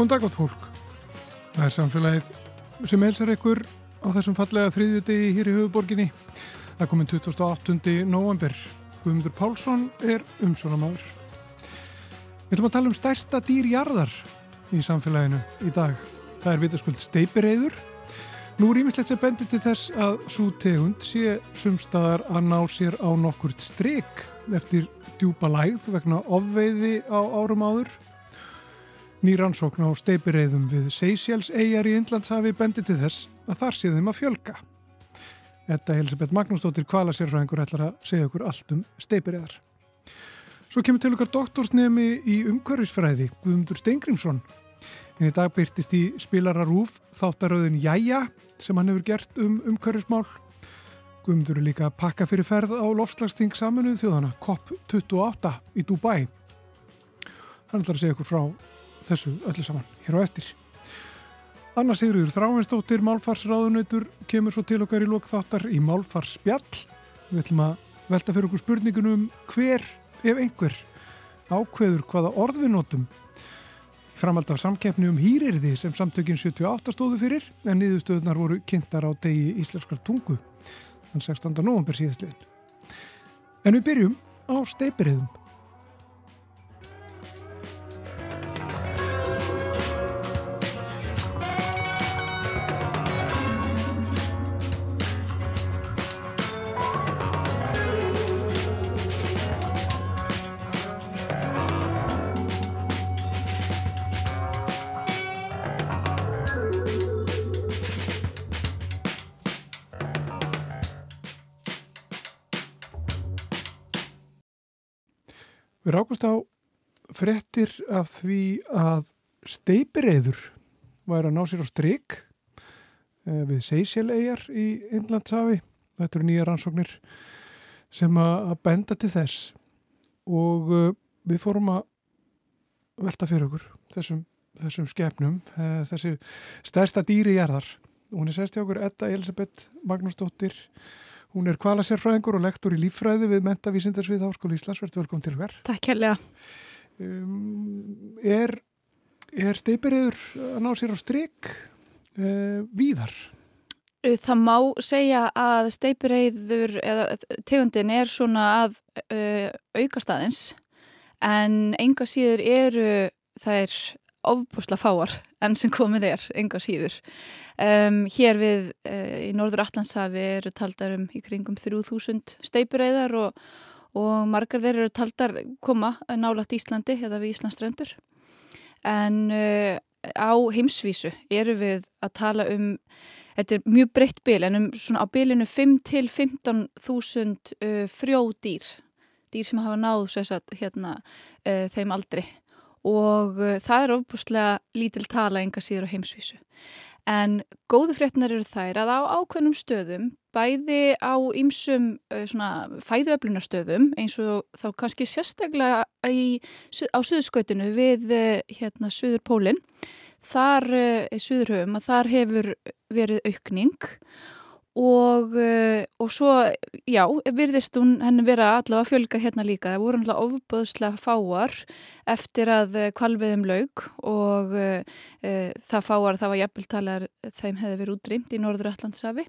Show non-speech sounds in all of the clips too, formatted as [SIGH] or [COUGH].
Góðan dag átt fólk. Það er samfélagið sem helsar ykkur á þessum fallega þriðju degi hér í höfuborginni. Það er komin 28. november. Guðmundur Pálsson er umsónamaður. Við ætlum að tala um stærsta dýrjarðar í samfélaginu í dag. Það er vitaskuld steipireyður. Nú er ímislegt sem bendir til þess að svo tegund sé sumstaðar að ná sér á nokkurt stryk eftir djúpa lægð vegna ofveiði á árum áður. Nýrannsókn á steipireyðum við Seychelles eigjar í Indlandshafi bendi til þess að þar sé þeim að fjölga. Þetta Elisabeth Magnúsdóttir kvalasérfræðingur ætlar að segja okkur allt um steipireyðar. Svo kemur til okkar doktorsnemi í umhverfisfræði, Guðmundur Steingrímsson. En í dag byrtist í spilararúf þáttaröðin Jæja sem hann hefur gert um umhverfismál. Guðmundur er líka að pakka fyrir ferð á lofslagsting saminuð þjóðana COP28 í Dubai. Hann ætlar að segja okkur frá þessu öllu saman hér á eftir. Anna Sigurður Þráinsdóttir, málfarsráðunautur, kemur svo til okkar í lókþáttar í málfarsspjall. Við ætlum að velta fyrir okkur spurningunum hver, ef einhver, ákveður hvaða orðvinótum framhald af samkeppni um hýrirði sem samtökin 78 stóðu fyrir en niðurstöðunar voru kynntar á degi íslenskar tungu þann 16. november síðastliðin. En við byrjum á steipirriðum. Við rákust á frettir af því að steipireyður væri að ná sér á stryk við Seychelles-eigjar í Inlandshafi. Þetta eru nýja rannsóknir sem að benda til þess og við fórum að velta fyrir okkur þessum, þessum skefnum, þessi stærsta dýri jarðar. Hún er sérst hjá okkur Edda Elisabeth Magnúsdóttir Hún er kvalasérfræðingur og lektor í líffræði við Mentavísindarsvið Háskóli Íslands. Verður velkom til hver. Takk helga. Um, er er steipireyður að ná sér á stryk uh, víðar? Það má segja að steipireyður eða tegundin er svona að uh, auka staðins en enga síður eru þær ofbúsla fáar enn sem komið er, enga síður. Um, hér við uh, í Norður Allandshafi eru taldar um í kringum 3000 steipureiðar og, og margar þeir eru taldar koma nálagt Íslandi eða við Íslandstrendur. En uh, á heimsvísu eru við að tala um, þetta er mjög breytt bil, en um svona á bilinu 5 til 15.000 uh, frjó dýr, sem hafa náð sagt, hérna, þeim aldri og uh, það er ofbúslega lítil tala enga síður á heimsvísu. En góðu fréttinar eru þær að á ákveðnum stöðum, bæði á ýmsum uh, fæðuöflunarstöðum eins og þá kannski sérstaklega í, á suðurskautinu við uh, hérna Suðurpólinn, þar Suðurhöfum að þar hefur verið aukning Og, og svo, já, virðist hún henni vera allavega að fjölga hérna líka. Það voru allavega ofböðslega fáar eftir að kvalviðum laug og e, það fáar, það var jafnveltalar þeim hefði verið útrýmt í Norður Allandsafi.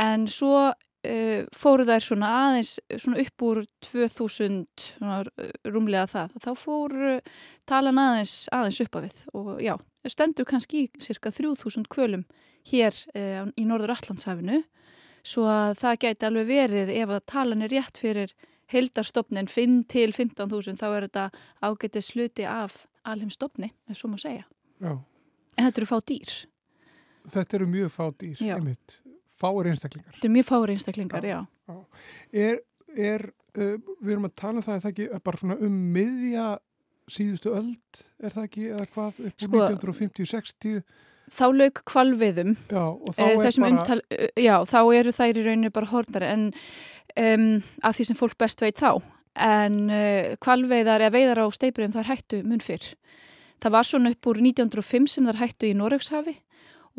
En svo e, fóru þær svona aðeins svona upp úr 2000 svona, rúmlega það. Þá fóru talan aðeins, aðeins upp af við og já, stendur kannski í cirka 3000 kvölum hér eh, í Norður Allandshafinu svo að það gæti alveg verið ef að talan er rétt fyrir heldarstofnin 5 til 15.000 þá er þetta ágætið sluti af alheimstofni, ef svo má segja. Já. En þetta eru fá dýr. Þetta eru mjög fá dýr, Já. einmitt. Fáir einstaklingar. Þetta eru mjög fáir einstaklingar, já. já. Er, er uh, við erum að tala um það, það ekki bara svona um miðja síðustu öld, er það ekki, eða hvað, upp úr Sko- 1950-60? Þá lauk kvalviðum Já, og þá Eh, er bara... umtal, eh, já, þá eru þær í rauninu bara hornari en um, að því sem fólk best veit þá. En uh, kvalveiðar eða veiðar á steipurum þar hættu mun fyrr. Það var svona upp úr 1905 sem þar hættu í Noregshafi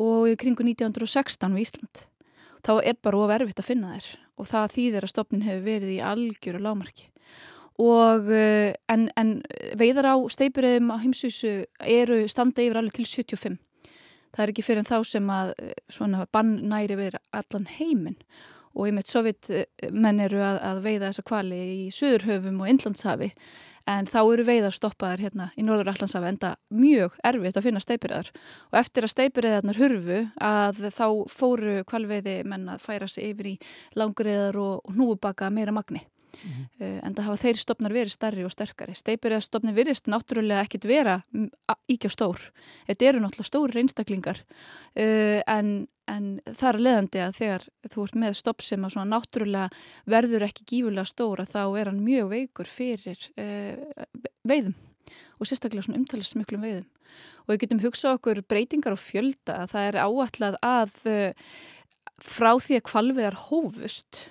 og í kringu 1916 við Ísland. Þá er bara of erfitt að finna þær og það þýðir að stopnin hefur verið í algjöru lámarki og en, en veiðar á steipuröðum á heimsvísu eru standa yfir alveg til 75 það er ekki fyrir en þá sem að svona bann næri verið allan heiminn. Og einmitt sovjetmenn eru að, að veiða þessa kvali í Suðurhöfum og Inlandshafi en þá eru veiðar stoppaðar hérna í Norður Allandshafi enda mjög erfitt að finna steipirðar og eftir að steipirðarnar hurfu að þá fóru kvalveiði menn að færa sig yfir í langriðar og hnúubaka meira magni mm -hmm. en það hafa þeir stopnar verið starri og sterkari. Steipirðarstopni virist náttúrulega ekkit vera íkjá stór. Þetta eru náttúrulega stóri einstaklingar. Uh, en en það er leðandi að þegar þú ert með stopp sem að svona náttúrulega verður ekki gífulega stóra þá er hann mjög veikur fyrir uh, veiðum. Og sérstaklega svona umtalast smiklum veiðum. Og við getum hugsað okkur breytingar og fjölda. Að það er áallat að frá því að kvalviðar hófust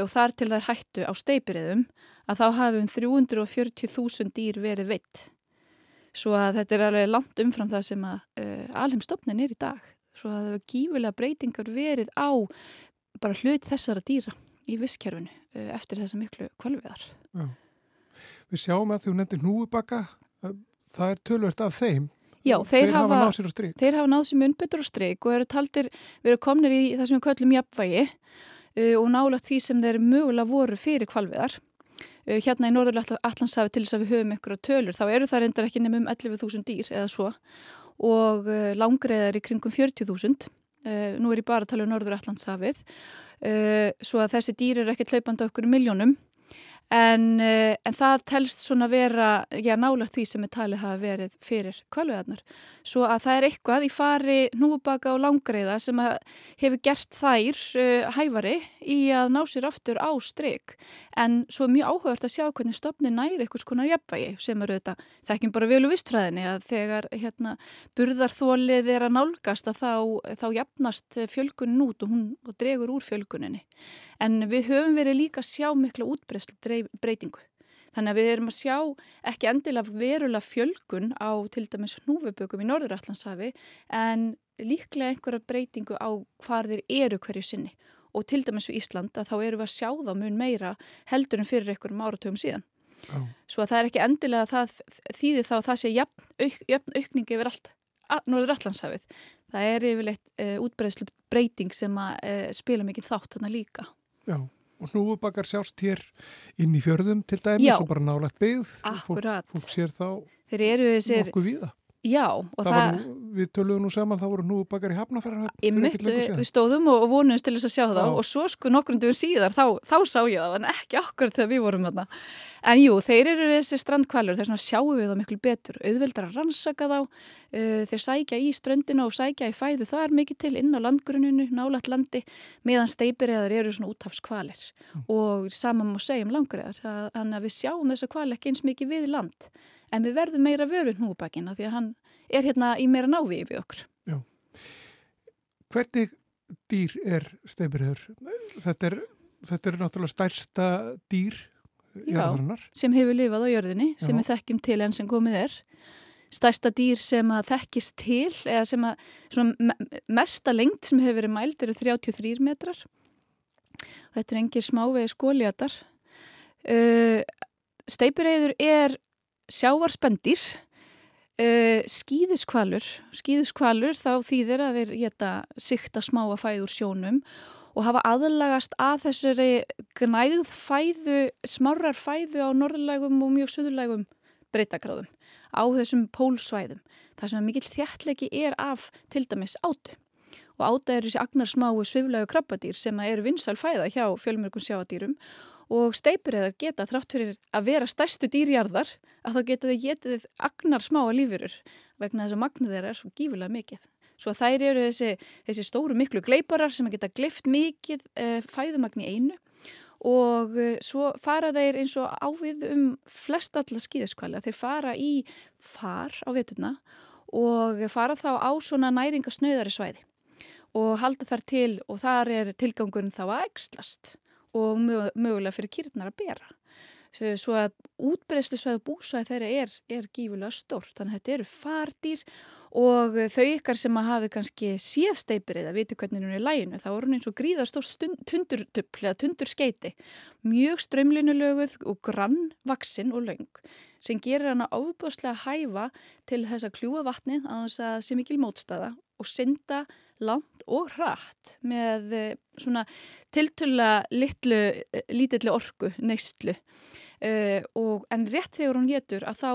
og þar til er hættu á steipiriðum að þá hafum 340.000 dýr verið veitt svo að þetta er alveg langt umfram það sem að alheimstofnin er í dag svo að það hefur gífilega breytingar verið á bara hlut þessara dýra í visskerfinu eh, eftir þessa miklu kvalviðar. Já. Við sjáum að þú nefndir núubakka, það er tölvert af þeim. Já, þeir, þeir hafa, hafa náð sér á stryk. Þeir hafa náð sér munbyttur á stryk og eru taldir, við erum komnir í það sem við kallum jafnvægi uh, og nálagt því sem þeir mögulega voru fyrir kvalviðar. Uh, hérna í Norðurlega Allandshafi til þess að við höfum ykkur á tölur, þá eru það reyndar ekki nefnum 11.000 dýr eða svo og eh, langreðar í kringum 40.000. Eh, nú er ég bara að tala um Norður Allandshafið, eh, svo að þessi dýr er ekki hlaupandi okkur miljónum En, eh, en það telst svona vera, já nálagt því sem er talið hafa verið fyrir kvalveðarnar. Svo að það er eitthvað í fari núbaka og langreiða sem hefur gert þær uh, hæfari í að ná sér aftur á stryk. En svo er mjög áhugavert að sjá hvernig stopni næri eitthvað skonar jafnvægi sem eru þetta, það ekki bara vel úr vistfræðinni að þegar hérna, burðarþólið er að nálgast að þá, þá jafnast fjölkunin út og hún og dregur úr fjölkuninni. En við höfum verið líka sjá mikla útbreyslu breytingu. Þannig að við erum að sjá ekki endilega verulega fjölgun á til dæmis hnúfubökum í Norðurallandshafi en líklega einhverja breytingu á hvar þeir eru hverju sinni. Og til dæmis við Ísland að þá eru við að sjá þá mun meira heldur en fyrir einhverjum áratöfum síðan. Oh. Svo að það er ekki endilega það þýðir þá að það sé jafn, auk, jafn aukningi yfir allt Norðurallandshafið. Það er yfirleitt uh, útbreyslu breyting sem að uh, spila mikið þátt þarna líka. Já, og hnúubakar sjást hér inn í fjörðum til dæmis Já. og bara nálægt byggð. Akkurat. Fólk, fólk sér þá nokkuð við það. Já, og það... það... Nú, við töluðum nú saman, þá voru hnúubakar í Hafnafjörðar. Ég mitt, við stóðum og, og vonumst til þess að sjá þá og svo sko nokkrunduður síðar, þá, þá sá ég það, en ekki okkur þegar við vorum þarna. En jú, þeir eru þessi strandkvælur, þeir sjáum við þá miklu betur, auðveldar að rannsaka þá, uh, þeir sækja í ströndina og sækja í fæðu þar mikið til inn á landgruninu, nálat landi, meðan steipirreðar eru svona útafskvalir mm. og saman má segja um langreðar, þannig að við sjáum þessa kvali ekki eins mikið við land, en við verðum meira vörun húbakina því að hann er hérna í meira návi við okkur. Já. Hvernig dýr er steipirreður? Þetta er, þetta er náttúrulega stærsta dýr jarðarinnar. Já, sem hefur lifað á jörðinni, sem við þekkjum til enn sem komið er. Stærsta dýr sem að þekkist til, eða sem að svona, mesta lengt sem hefur verið mæld eru 33 metrar. Þetta er engir smávegi skóljatar. Uh, Steipureiður er sjávarspendir, uh, skýðiskvalur. Skýðiskvalur þá þýðir að þeir geta sikta smá að fæður sjónum og hafa aðlagast að þessari gnæð fæðu, smarrar fæðu á norðlægum og mjög söðurlægum breytakráðum á þessum pólsvæðum. Það sem mikill þjættlegi er af til dæmis átu. Og áta er þessi agnarsmáu sviflægu krabbadýr sem eru vinsal fæða hjá fjölmörgum sjáadýrum og steipir eða geta þrátt fyrir að vera stærstu dýrjarðar að þá geta þau getið agnarsmáa lífurur vegna þess að magnið þeirra er svo gífulega mikið. Svo þær eru þessi, þessi stóru miklu gleiparar sem geta glift mikið uh, fæðumagn í einu og uh, svo fara þeir eins og ávið um flest alla skýðaskvæli. Þeir fara í far á vetuna og fara þá á svona næringasnöðari svæði og halda þar til og þar er tilgangurinn þá að ekslast og mögulega fyrir kýrnar að bera. Svo að útbreyslu svæðu búsæði þeirra er, er gífulega stórt, þannig að þetta eru fardýr og þau ykkar sem að hafi kannski séð steipirið að viti hvernig hún er í læginu þá er hún eins og gríðast og tundurtöppl eða tundurskeiti mjög strömlinulöguð og grannvaksinn og laung sem gerir hana ábúðslega hæfa til þess að kljúa vatnið að þess að sé mikil mótstaða og synda langt og hratt með eh, svona tiltöla eh, lítilli orku, neistlu uh, og en rétt þegar hún getur að þá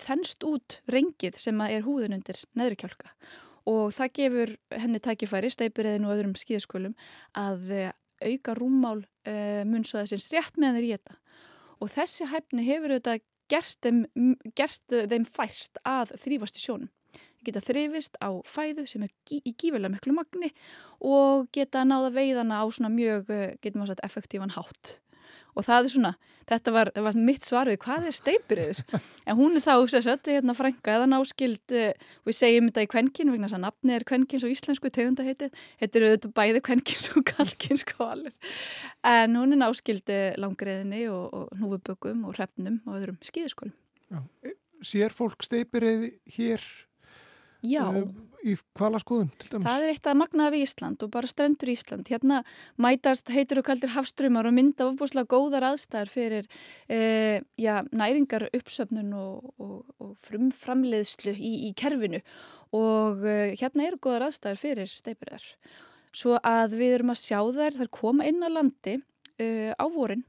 þennst út rengið sem er húðun undir neðri kjálka. Og það gefur henni tækifæri, steipirriðin og öðrum skíðaskölum að eh, auka rúmmál uh, munnsvæðasins rétt með þeir í þetta og þessi hæfni hefur auðvitað gert þeim, gert þeim fært að þrýfast í sjónum geta þrifist á fæðu sem er í gífilega miklu magni og geta náða veiðana á svona mjög, getum við að sagt, effektívan hátt. Og það er svona, þetta var, var mitt svar við hvað er steipirður [LAUGHS] en hún er þá sérsett, hérna frænka eða náskild eh, við segjum þetta í kvenkin vegna þess að nafni er kvenkins og íslensku tegunda heitið, þetta eru auðvitað bæði kvenkins og kalkins kvalur en hún er náskild eh, langriðinni og, og núfubökum og hrefnum og öðrum skýðiskólum Sér fólk steipirið hér Já. Í hvalaskoðun til dæmis? Það er eitt að magnaða við Ísland og bara strendur Ísland. Hérna mætast heitir og kaldir hafströymar og mynda ofbúslega góðar aðstæðar fyrir eh, já, næringar uppsöfnun og, og, og frumframleiðslu í, í kerfinu og eh, hérna eru góðar aðstæðar fyrir steipirðar. Svo að við erum að sjá þær, þær koma inn að landi eh, á vorin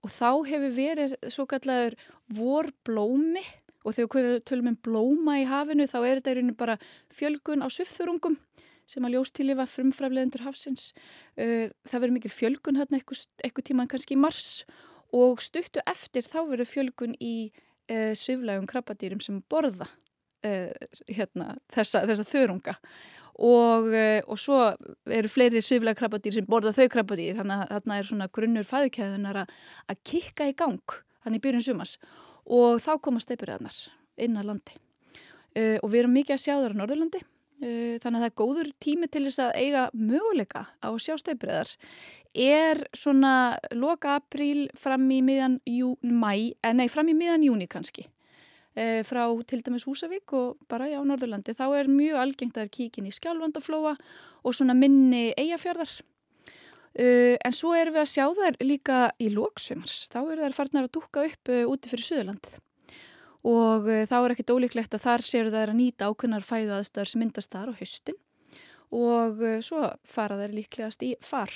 og þá hefur verið svo kallar vorblómi og þegar við tölum um blóma í hafinu þá er þetta í rauninu bara fjölgun á svifþurungum sem að ljóstílifa frumfræfleðundur hafsins. Það verður mikil fjölgun hérna eitthvað tíman kannski í mars og stuttu eftir þá verður fjölgun í uh, sviflægum krabbadýrum sem borða uh, hérna, þessa, þessa þörunga. Og, uh, og svo eru fleiri sviflæg krabbadýr sem borða þau krabbadýr. Þannig að þarna er svona grunnur fæðukæðunar að kikka í gang þannig í byrjun sumas og þá koma steipuröðnar inn að landi. Uh, og við erum mikið að sjá það á Norðurlandi. Uh, þannig að það er góður tími til þess að eiga möguleika á að sjá steipuröðar er svona loka apríl fram í miðan mæ, eh, nei fram í miðan júni kannski uh, frá til dæmis Húsavík og bara já Norðurlandi þá er mjög algengt að kíkin í skjálfandaflóa og svona minni eigafjörðar Uh, en svo erum við að sjá þær líka í lóksumars, þá eru þær farnar að dúka upp uh, úti fyrir Suðurlandið. Og uh, þá er ekkit ólíklegt að þar séu þær að nýta ákunnar fæðu aðstöðar sem myndast þar á höstin og svo fara þær líklegast í far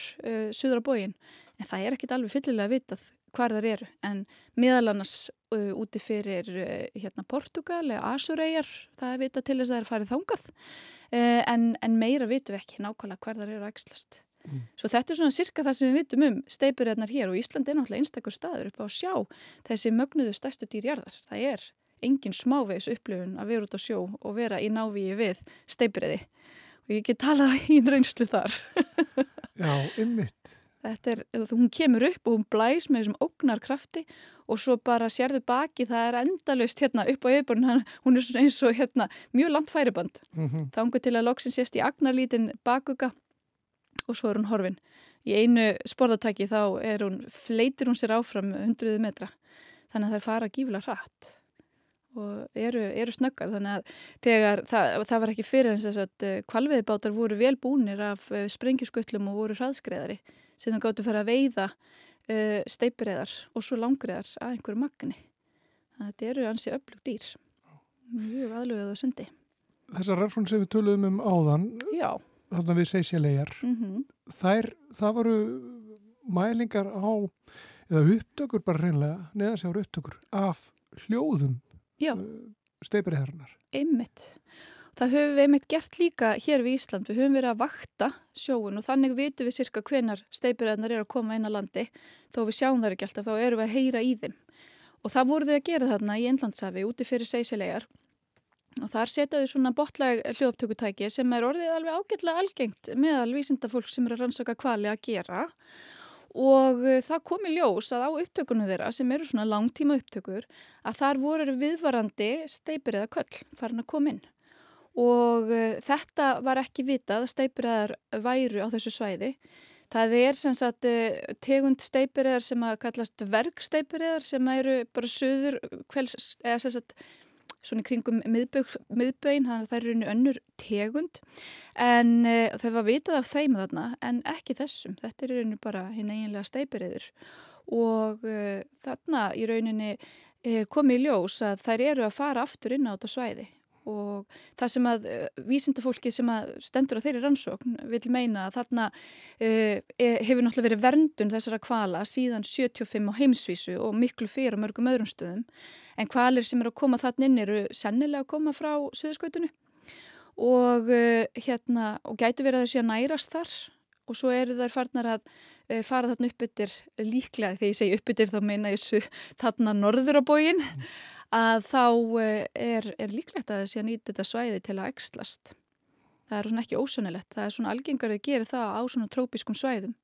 Suður á bógin, en það er ekkit alveg fyllilega að vitað hvar þar eru. En miðal annars úti fyrir hérna Portugal eða Asureyjar, það er vitað til þess að er farið þángað en, en meira vitum við ekki nákvæmlega hvar þar eru að ekslast Mm. Svo þetta er svona cirka það sem við vitum um steipurjarnar hér og Ísland er náttúrulega einstakur staður upp á að sjá þessi mögnuðu stærstu dýrjarðar. Það er engin smávegis upplifun að vera út á sjó og vera í návíi við steipurjarði og ég get talað [LAUGHS] í reynslu þar. Já, ymmit. Þetta er, hún kemur upp og hún blæs með þessum ógnarkrafti og svo bara sérðu baki það er endalust hérna upp á yfirbörn hún er eins og hérna mjög langt færiband mm -hmm. þá engur til að loksin sést í agnarlítin bakuga og svo er hún horfin. Í einu sporðatæki þá hún, fleitir hún sér áfram hundruðu metra þannig að það er fara gífilega hratt og eru, eru snöggar þannig að þegar, það, það var ekki fyrir eins að kvalviðbátar eh, voru vel búnir af eh, sprengjuskullum og voru hraðskreðari sem það gáttu fara að veiða uh, eh, steipirreðar og svo langriðar að einhverju magni. Þannig að þetta eru ansi öflugt dýr. Mjög aðlugðað að sundi. Þessar rarfrún sem við töluðum um áðan Já þarna við seysjalegar mm -hmm. þær, það voru mælingar á eða upptökur bara reynlega neðansjáru upptökur af hljóðum uh, steipiriðarinnar einmitt. Það höfum við einmitt gert líka hér við Ísland. Við höfum verið að vakta sjóun og þannig vitum við cirka hvenar steipiriðarnar eru að koma inn á landi. Þó við sjáum þar ekki alltaf þá eru við að heyra í þeim. Og það voru þau að gera þarna í Einlandsafi úti fyrir seysjalegar og þar setjaðu svona botlæg hljóðuptökutæki sem er orðið alveg ágætlega algengt meðal vísinda fólk sem er að rannsaka kvali að gera. Og eh, það komi ljós að á upptökunum þeirra sem eru svona langtíma upptökur að þar voru viðvarandi steipir eða köll farin að koma inn. Og uh, þetta var ekki vitað að steipir eðar væru á þessu svæði. Það er sem sagt uh, tegund steipir eðar sem að kallast verksteipir eðar sem eru bara söður kvelds, eða sem sagt svona kringum miðbögin, þannig að það er rauninu önnur tegund. En uh, þau var vitað af þeim þarna en ekki þessum, þetta er rauninu bara hinn eiginlega steipiriður og uh, þarna í rauninni komið í ljós að þær eru að fara aftur inn á þetta svæði. Og það sem að vísindafólki sem að stendur á þeirri rannsókn vil meina að þarna uh, hefur náttúrulega verið verndun þessara kvala síðan 75 á heimsvísu og miklu fyrir mörgum öðrum stöðum en kvalir sem eru að koma þarna inn eru sennilega að koma frá söðuskautunum og uh, hérna og gætu verið að þessu að nærast þar og svo eru þær farnar að uh, fara þarna upp yttir líklega þegar ég segi upp yttir þá meina ég þarna norður á bógin mm að þá eh, er, er líklegt að þessi að nýta þetta svæði til að ekslast. Það er svona ekki ósönilegt, það er svona algengar að gera það á svona trópiskum svæðum.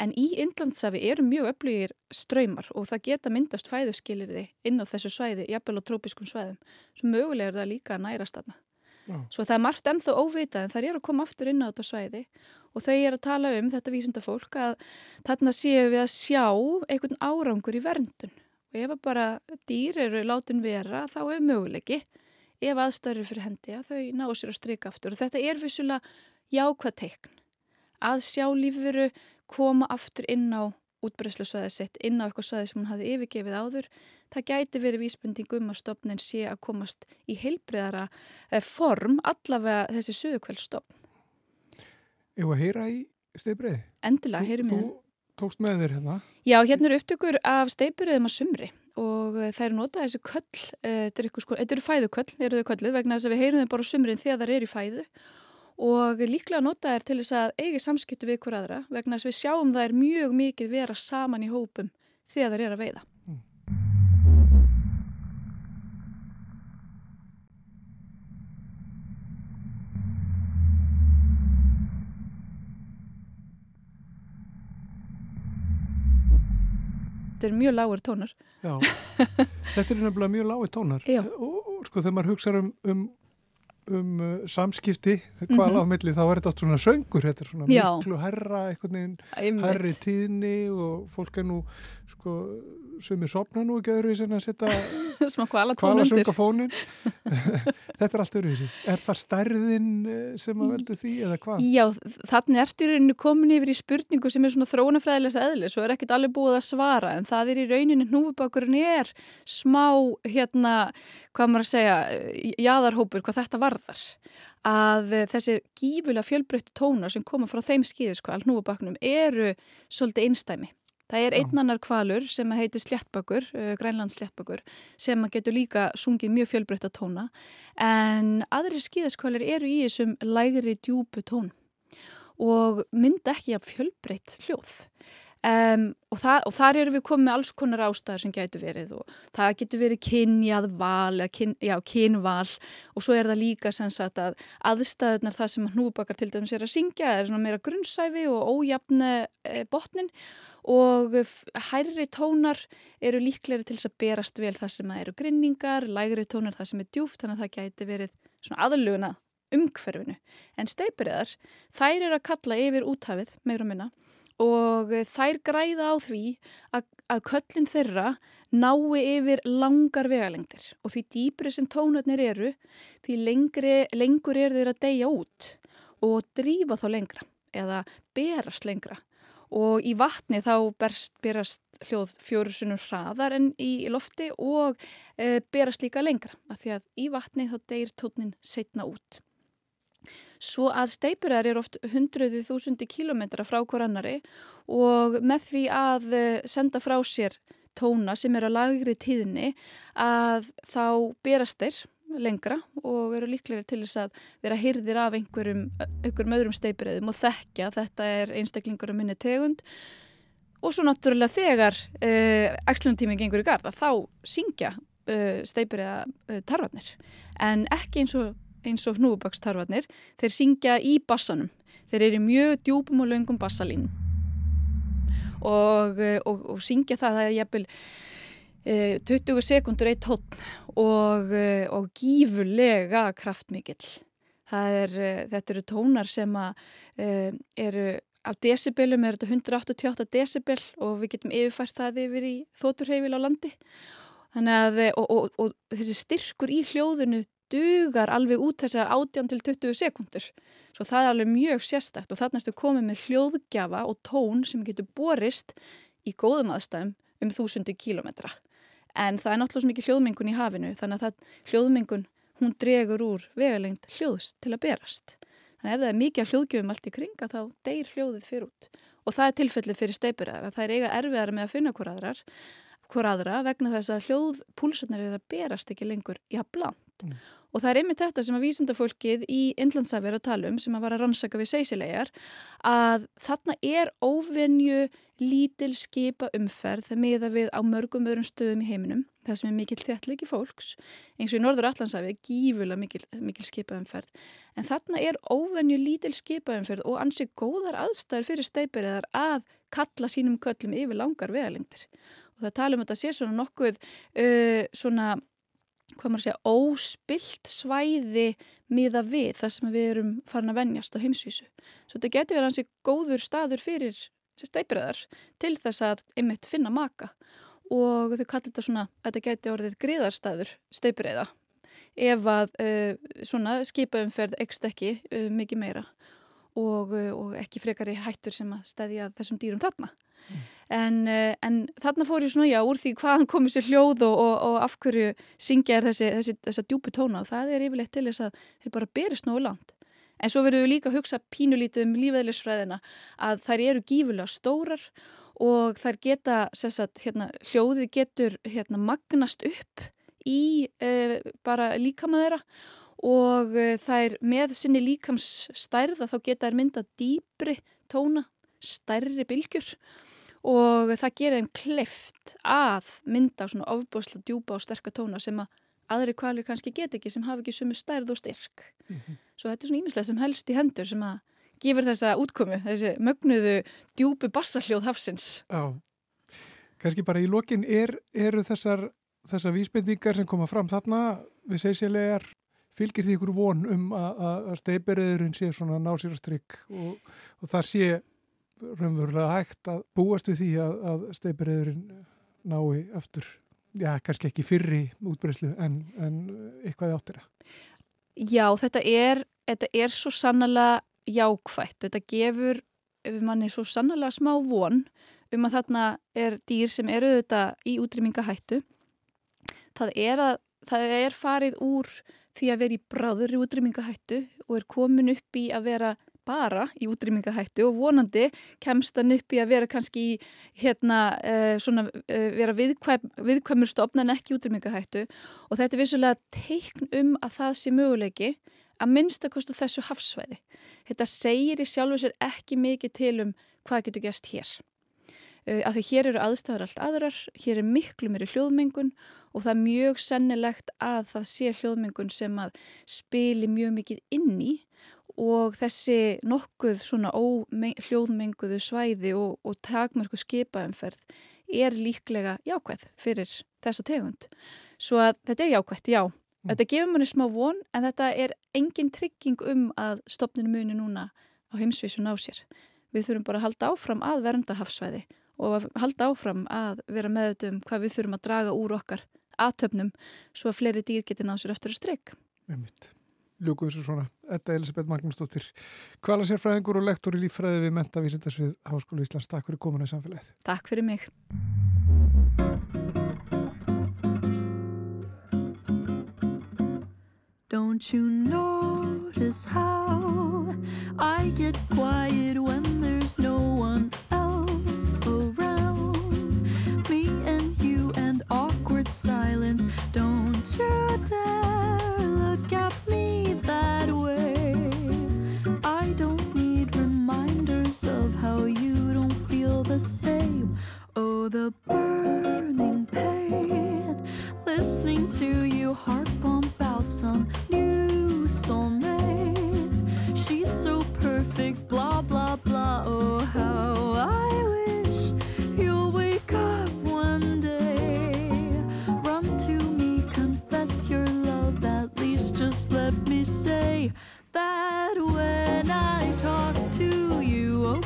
En í Indlandsafi eru mjög öflugir ströymar og það geta myndast fæðuskilirði inn á þessu svæði, jafnvel á trópiskum svæðum. Svo mögulega er það líka að nærast. Já. Svo það er margt ennþá óvitað en það er að koma aftur inn á þetta svæði og þau er að tala um þetta vísinda fólk að þarna séu við að sjá einhvern árangur í verndun og ef bara dýr eru látin vera þá er möguleiki ef aðstæður fyrir hendi að þau ná sér að stryka aftur og þetta er vissulega jákvæð teikn að sjá lífveru koma aftur inn á útbreyslusvæði sitt, inn á eitthvað svæði sem hún hafi yfirgefið áður, það gæti verið vísbending um að stopnin sé að komast í heilbriðara eh, form allavega þessi sögukveldstopn Eða að heyra í stefriði? Endilega, heyri mér tókst með þér hérna? Já, hérna eru upptökur af steipuröðum að sumri og eh, það eru notað þessi köll, eh, þetta eru, sko, er fæðuköll, eru þau kölluð vegna þess að við heyrum þau bara sumrin þegar það er í fæðu og líklega notað er til þess að eigi samskiptu við hver aðra vegna þess að við sjáum er mjög mikið vera saman í hópum þegar það er að veiða. þetta er mjög lágur tónar. Já, [LAUGHS] þetta er nefnilega mjög lágur tónar. Og, og sko þegar maður hugsaður um, um, um uh, samskipti hvað mm -hmm. á milli þá er þetta allt svona söngur þetta er svona Já. miklu herra herri tíðni og fólk er nú sko sem er sopna nú ekki öðruvísi en að setja [LAUGHS] kvalasönga fónin [LAUGHS] þetta er allt öðruvísi er það stærðin eh, sem að veldu því eða hvað? Já, þannig ertu í rauninu komin yfir í spurningu sem er svona þrónafræðilegs eðli svo er ekkit alveg búið að svara en það er í rauninu núfubakurinn er smá hérna, hvað maður að segja jáðarhópur, hvað þetta varðar. Að þessi gífulega fjölbreyttu tónar sem koma frá þeim skýðiskval núfubaknum eru svolítið einstæmi Það er einn annar kvalur sem heitir sléttbakur, uh, grænlands sléttbakur, sem getur líka sungið mjög fjölbreytt á tóna. En aðri skíðaskvalir eru í þessum lægri djúbu tón og mynda ekki af fjölbreytt hljóð. Um, og, það, og þar eru við komið með alls konar ástæðar sem getur verið og það getur verið kynjað val kyn, já, kynval og svo er það líka sagt að aðstæðunar það sem hnúbakar til dæmis er að syngja er meira grunnsæfi og ójafne e, botnin og hærri tónar eru líklega til að berast vel það sem eru grinningar, lægri tónar það sem er djúft þannig að það gæti verið svona aðluguna umhverfinu en steipuriðar þær eru að kalla yfir úthafið meira minna og þær græða á því að, að köllin þeirra nái yfir langar vegalengdir. Og því dýpri sem tónarnir eru því lengri, lengur er þeir að deyja út og drífa þá lengra eða berast lengra. Og í vatni þá berst, berast hljóð fjórusunum hraðar en í lofti og e, berast líka lengra. Af því að í vatni þá deyir tónin setna út. Svo að steipurar eru oft hundruði þúsundi kílometra frá hver annari og með því að eh, senda frá sér tóna sem eru að lagri tíðni að þá berast þeir lengra og eru líklega til þess að vera hyrðir af einhverjum, einhverjum öðrum steipuröðum og þekkja að þetta er einstaklingur að minni tegund. Og svo náttúrulega þegar uh, axluntíminn gengur í garda þá syngja uh, steipuröða uh, tarfarnir en ekki eins og eins og hnúbakstarfarnir, þeir syngja í bassanum. Þeir eru mjög djúpum og löngum bassalín og, eh, og, og syngja það, er jæfnvel e, 20 sekundur eitt tótt og, eh, og gífurlega kraftmikill. Er, þetta eru tónar sem að, e, eru af decibelum, er þetta 188 decibel og við getum yfirfært það yfir í þóturheifil á landi að, og, og, og þessi styrkur í hljóðinu dugar alveg út þessar 18 til 20 sekundur. Svo það er alveg mjög sérstakt og þannig ertu komið með hljóðgjafa og tón sem getur borist í góðum aðstæðum um þúsundi kílometra. En það er náttúrulega svo mikið hljóðmengun í hafinu þannig að það, hljóðmengun hún dregur úr vegalengt hljóðs til að berast. Þannig að ef það er mikið hljóðgjöfum allt í kringa þá deyr hljóðið fyrir út. Og það er tilfellið fyrir steipurðar að það er eiga erfiðar með að finna hver aðrar hver aðra vegna þess að hljóðpúlsunar er að berast ekki lengur jafnblant. Mm. Og það er einmitt þetta sem að vísindafólkið í Inlandsæfi er að tala um, sem að var að rannsaka við seysilegar, að þarna er óvenju lítil skipa umferð með að við á mörgum öðrum stöðum í heiminum, það sem er mikil þjættliki fólks, eins og í Norður Allandsæfi er gífulega mikil, mikil skipa umferð. En þarna er óvenju lítil skipa umferð og ansið góðar aðstæður fyrir steipiriðar að kalla sínum köllum yfir langar vegalengdir og það tala um þetta sé svona nokkuð uh, svona, hvað maður segja, óspilt svæði miða við það sem við erum farin að vennjast á heimsvísu. Svo þetta getur verið hansi góður staður fyrir steipiröðar til þess að einmitt finna maka og þau kallir þetta svona, þetta getur orðið griðarstaður steipiröða ef að uh, svona skipaumferð ekst ekki uh, mikið meira og, uh, og ekki frekari hættur sem að stæðja þessum dýrum þarna. Mm. En, eh, en þarna fór ég svona já úr því hvaðan komið sér hljóð og, og, og af hverju syngja er þessi, þessi, þessi djúpu tóna. Og það er yfirleitt til þess að þeir bara berist nógu langt. En svo verðum við líka að hugsa pínulítið um lífeðlisfræðina að þær eru gífulega stórar og þær geta, sagt, hérna, hljóðið getur hérna, magnast upp í e, bara líkama þeirra. Og e, þær með sinni líkamsstærða þá geta þær mynda dýbri tóna, stærri bylgjur. og það gerir þeim kleift að mynda svona ofbúsla djúpa og sterka tóna sem að aðri kvalir kannski get ekki sem hafa ekki sumu stærð og styrk. Mm -hmm. svo þetta er svona ímislega sem helst í hendur sem að gefur þessa útkomu þessi mögnuðu djúpu bassaljóð hafsins. Já, kannski bara í lokin er, eru þessar þessar vísbendingar sem koma fram þarna við segsilegar fylgir því ykkur von um að, steiperiðurinn sé svona ná sér og strykk og, og það sé raunverulega hægt að búast við því að, að steipiröðurinn nái aftur, já, kannski ekki fyrri útbreyslu en, en eitthvað áttir það. Já, þetta er, þetta er svo sannlega jákvægt. Þetta gefur manni svo sannlega smá von um að þarna er dýr sem eru þetta í útrýmingahættu. Það er, að, það er farið úr því að vera í bráður í útrýmingahættu og er komin upp í að vera bara í útrýmingahættu og vonandi kemst hann upp í að vera kannski í hérna uh, svona uh, vera viðkvæm, viðkvæmur stofn en ekki útrýmingahættu og þetta er vissulega teikn um að það sé möguleiki að minnstakostu þessu hafsvæði. Þetta segir í sjálfu sér ekki mikið til um hvað getur gæst hér. Uh, af því hér eru aðstæður allt aðrar, hér er miklu meiri hljóðmengun og það er mjög sennilegt að það sé hljóðmengun sem að spili mjög mikið inn í og þessi nokkuð svona óhljóðmenguðu svæði og, og takmörku skipaumferð er líklega jákvæð fyrir þessa tegund. Svo að þetta er jákvæð, já. Mm. Þetta gefur manni smá von en þetta er engin trygging um að stopninu muni núna á heimsvísun á sér. Við þurfum bara að halda áfram að vernda hafsvæði og að halda áfram að vera meðutum hvað við þurfum að draga úr okkar aðtöfnum svo að fleiri dýr geti náð sér eftir að strykk. Með mitt ljúku þessu svona. Þetta er Elisabeth Magnúsdóttir, kvala sérfræðingur og lektor í líffræði við Mentavísindars við Háskólu Íslands. Takk fyrir komuna í samfélagið. Takk fyrir mig. Don't you notice how I get quiet when there's no one else around Me and you and awkward silence Don't you dare reminders of how you don't feel the same. Oh, the burning pain. Listening to you heart pump out some new soulmate. She's so perfect, blah, blah, blah. Oh, how I wish you'll wake up one day. Run to me, confess your love, at least just let me say that when I talk to you, oh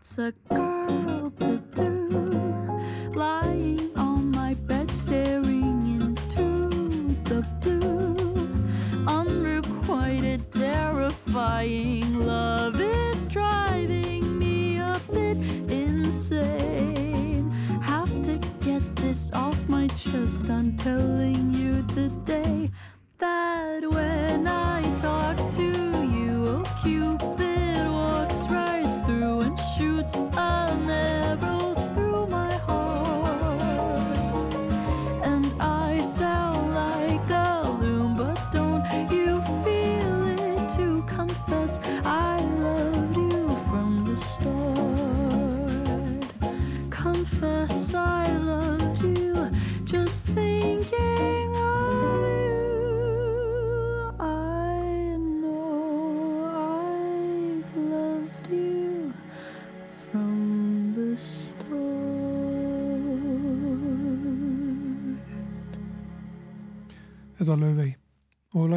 What's a girl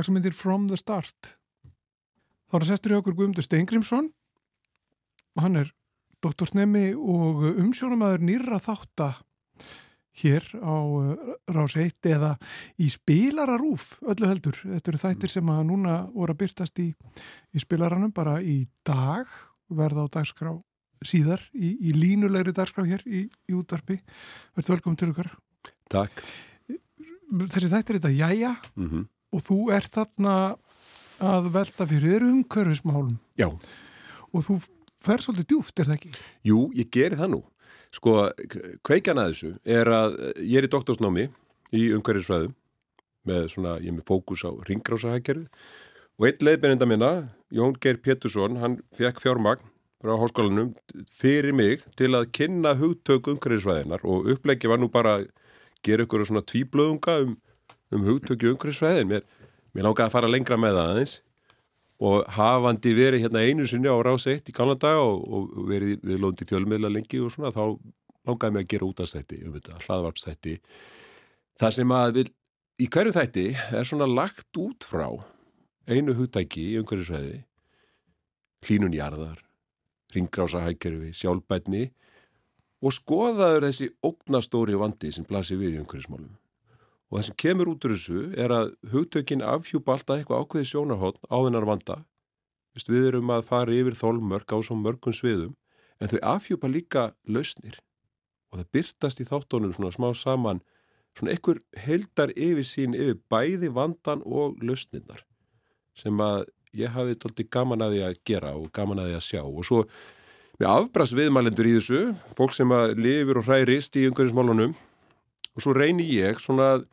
lag sem myndir From the Start. Þá er sestur í okkur Guðmundur Steingrimsson hann er doktorsnemi og umsjónamaður nýra þátta hér á uh, Rás 1 eða í spilararúf öllu heldur. Þetta eru þættir sem að núna voru að byrtast í, í spilaranum bara í dag verða á dagskrá síðar í, í línulegri dagskrá hér í, í útvarpi. Verður velkom til okkar. Takk. Þessi þættir þetta jæja Mm -hmm. Og þú ert þarna að velta fyrir umhverfismálum Já, og þú fer svolítið djúft, er það ekki? jú, ég geri það nú. Sko, kveikjan að þessu er að ég er í doktorsnámi í umhverfisfræðum með svona, ég er með fókus á ringrásahækkerfi og einn leiðbeinenda minna, Jón Geir Pétursson, hann fekk fjármagn frá háskólanum fyrir mig til að kynna hugtök umhverfisfræðinar og uppleggi var nú bara að gera ykkur svona tvíblöðunga um, um hugtöki umhverfisfræðin. Mér, mér langaði að fara lengra með það aðeins og hafandi verið hérna einu sinni á rás 1 í daga og, og verið við lóndi fjölmiðla lengi og svona þá langaði mig að gera út af þætti um þetta, hlaðvarpstætti það sem að við, í hverju þætti er svona lagt út frá einu hugtæki í umhverjusvæði hlínunjarðar ringrásahækjörfi, sjálfbætni og skoðaður þessi ógnastóri vandi sem blasir við í umhverjusmálum Og það sem kemur út úr þessu er að hugtökin afhjúpa alltaf eitthvað ákveði sjónahotn á þennar vanda. Við erum að fara yfir þólmörk á svo mörgum sviðum en þau afhjúpa líka lausnir. Og það byrtast í þáttónum svona smá saman svona einhver heldar yfir sín yfir bæði vandan og lausnirnar sem að ég hafi tólti gaman að því að gera og gaman að því að sjá. Og svo með afbrast viðmælendur í þessu, fólk sem að lifir og hræðist í umhverjusmálunum og svo reynir ég svona að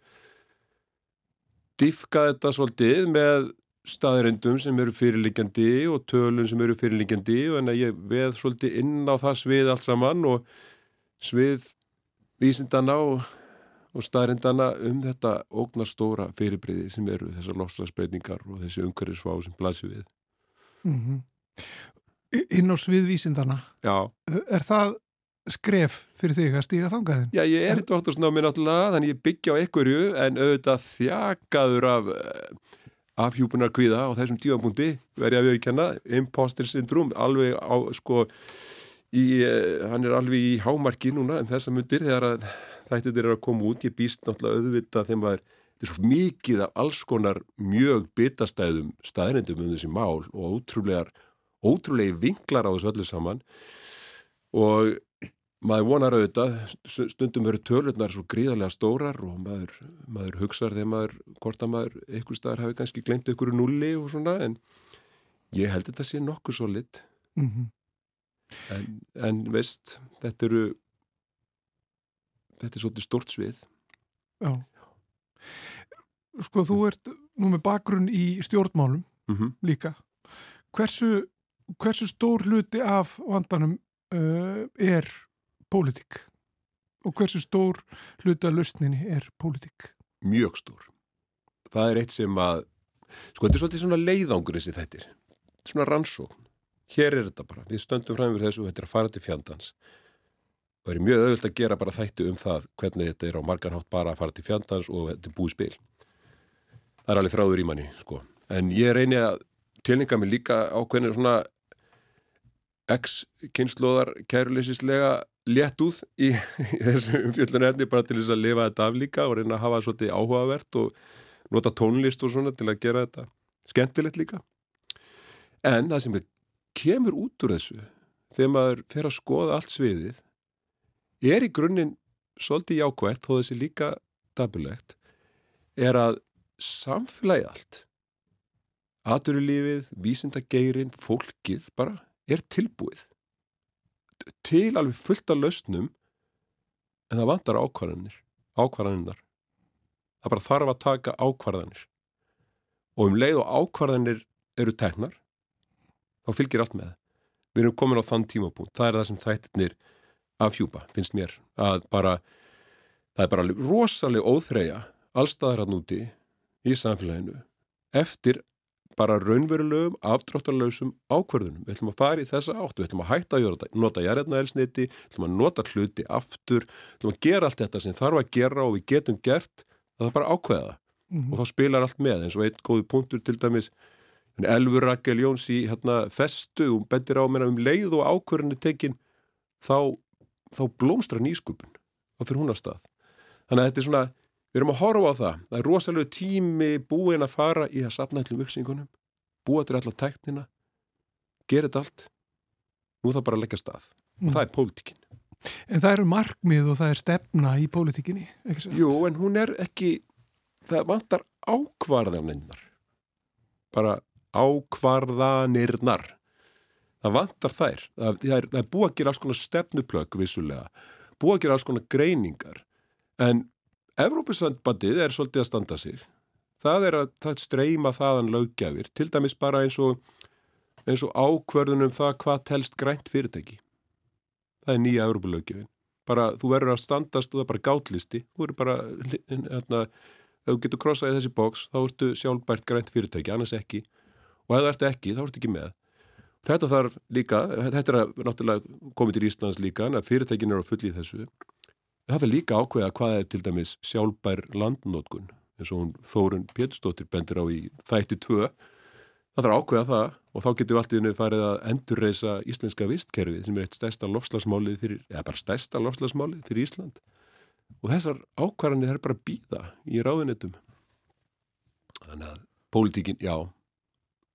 diffka þetta svolítið með staðirindum sem eru fyrirliggjandi og tölun sem eru fyrirliggjandi og en að ég veð svolítið inn á það svið allt saman og svið vísindana og, og staðirindana um þetta ógnarstóra fyrirbriði sem eru þessar lofslagsbreytingar og þessi umhverfisfá sem blasir við. Mm -hmm. Inn á sviðvísindana, Já, er það skref fyrir þig að stíga þangaðin? Já ég er í doktorsnámi náttúrulega þannig ég byggja á einhverju en auðvitað þjakaður af afhjúpunar kvíða á þessum tífampunkti verði að viðkjanna, imposter syndrom alveg á sko í, hann er alveg í hámarki núna en þessa myndir þegar þættir er að koma út, ég býst náttúrulega auðvitað þeim að þetta er svo mikið af alls konar mjög bitastæðum staðrindum um þessi mál og ótrúlegar ótrúlegi vinklar á þessu öllu saman og maður vonar auðvitað, stundum eru tölurnar svo gríðarlega stórar og maður, maður hugsaður þegar maður, hvort að maður einhver staðar hafi kannski glemt einhverju nulli og svona en ég held þetta sé nokkuð svo lit Mm -hmm. en, en veist, þetta eru þetta er svolítið stort svið Já. Sko, þú ert nú með bakgrunn í stjórnmálum mm -hmm. líka. Hversu, hversu stór hluti af vandanum uh, er pólitík og hversu stór hluta lausninni er pólitík? mjög stór. Það er eitt sem að, sko þetta er svolítið svona leiðangur þessi þettir, svona rannsókn. Hér er þetta bara, við stöndum fram við þessu, þetta er að fara til fjandans. Það er mjög auðvöld að gera bara þætti um það hvernig þetta er á marganhátt bara að fara til fjandans og þetta er búið spil. Það er alveg þráður í manni, sko. En ég reyni að tilninga mig líka ákveðinu svona ex-kynnslóðar kæruleysislega létt úð í, [LAUGHS] í þessu umfjöldinu efni bara til þess að lifa þetta af líka og reyna að hafa svolítið áhugavert og nota tónlist og svona til að gera þetta skemmtilegt líka. En það sem kemur út úr þessu þegar maður fer að skoða allt sviðið er í grunninn svolítið jákvægt þó þessi líka dabulegt er að samfélagi allt aturulífið, vísindageirin, fólkið bara er tilbúið til alveg fullt af lausnum en það vantar ákvarðanir ákvarðaninnar það bara þarf að taka ákvarðanir. Og um leið og ákvarðanir eru teknar þá fylgir allt með. Við erum komin á þann tímapunkt. Það er það sem þættirnir afhjúpa, finnst mér að bara, það er bara rosalega óþreya allstaðar að núti í samfélaginu eftir bara raunverulegum, aftráttarlausum ákverðunum. Við ætlum að fara í þessa áttu, við ætlum að hætta að nota jæreitnaelsniti, við ætlum að nota hluti aftur, við ætlum að gera allt þetta sem þarf að gera og við getum gert, það er bara ákveða mm -hmm. og þá spilar allt með eins og einn góði punktur til dæmis Elfur Rakel Jóns í hérna, festu og um bendir á mér um leið og ákverðinu tekin þá, þá blómstra nýskupun og fyrir hún að stað. Þannig að þetta er svona Við erum að horfa á það. Það er rosalega tími búin að fara í að sapna allum uppsingunum, búa til allar tæknina, gera þetta allt. Nú það bara að leggja stað. Mm. Það er pólitíkin. En það eru markmið og það er stefna í pólitíkinni, ekki svo? Jú, en hún er ekki, það vantar ákvarðanirnar. Bara ákvarðanirnar. Það vantar þær. Það, það, er, það er búið að gera alls konar stefnuplögg vissulega. Búið að gera alls konar greiningar. En Evrópusandbandið er svolítið að standa sig. Það er að það streyma þaðan lögjafir, til dæmis bara eins og, eins og ákverðunum það hvað telst grænt fyrirtæki. Það er nýja Evrópulögjafin. Bara þú verður að standast og það er bara gátlisti. Þú verður bara, hérna, ef þú getur krossað í þessi bóks, þá ertu sjálfbært grænt fyrirtæki, annars ekki. Og ef það ertu ekki, þá ertu ekki með. Þetta þarf líka, þetta er að náttúrulega komið til Íslands líka, en að fyrirtækin eru að fulli þessu. Það er líka ákveða hvað er til dæmis sjálfbær landnótkun eins og hún Þórun Péturstóttir bendir á í þætti 2. Það þarf ákveða það og þá getur við allt í unni farið að endurreisa íslenska vistkerfið sem er eitt stærsta lofslagsmálið fyrir, eða bara stærsta lofslagsmálið fyrir Ísland. Og þessar ákvarðanir er bara býða í ráðunetum. Þannig að pólitíkin, já,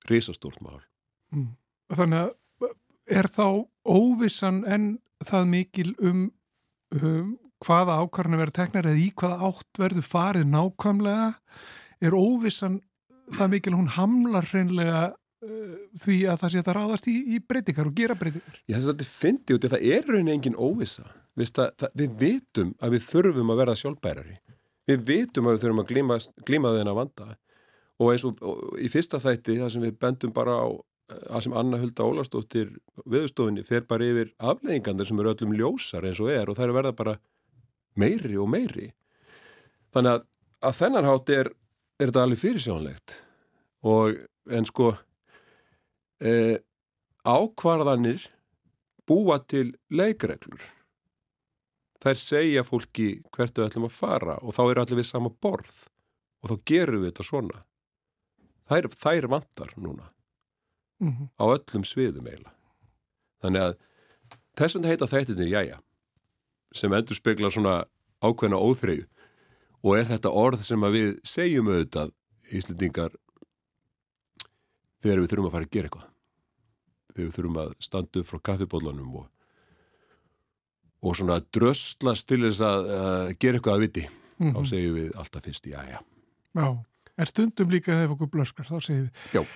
reysastórt mál. Mm. Þannig að er þá óvissan en það mikil um, um hvaða ákvarðan verður teknar eða í hvaða átt verður farið nákvæmlega er óvissan það mikil hún hamlar hreinlega uh, því að það sé að það ráðast í, í breytingar og gera breytingar. Já þess að þetta fyndi út, það er rauninni engin óvissa. Það, það, við vitum að við þurfum að verða sjálfbærari. Við vitum að við þurfum að glíma, glíma þennan vanda og eins og, og í fyrsta þætti það sem við bendum bara á að sem Anna Hulda Ólastóttir viðstofinni fer bara yfir afleggingandir sem eru öllum ljósar eins og er og það er verða bara meiri og meiri. Þannig að, að þennan hátt er, er þetta alveg fyrirsjónlegt og en sko e, ákvarðanir búa til leikreglur. Þær segja fólki hvert við ætlum að fara og þá eru allir við sama borð og þá gerum við þetta svona. Þær, þær vantar núna mm -hmm. á öllum sviðum eiginlega. Þannig að þess vegna heita þættinir jæja sem endur spekla svona ákveðna óþreyju. Og er þetta orð sem að við segjum auðvitað Íslendingar þegar við þurfum að fara að gera eitthvað. Þegar við þurfum að standa upp frá kaffibólanum og, og svona dröslast til þess að, að gera eitthvað að viti mm -hmm. þá mhm. segjum við alltaf fyrst já já. Já, er stundum líka þegar okkur blöskar þá segjum við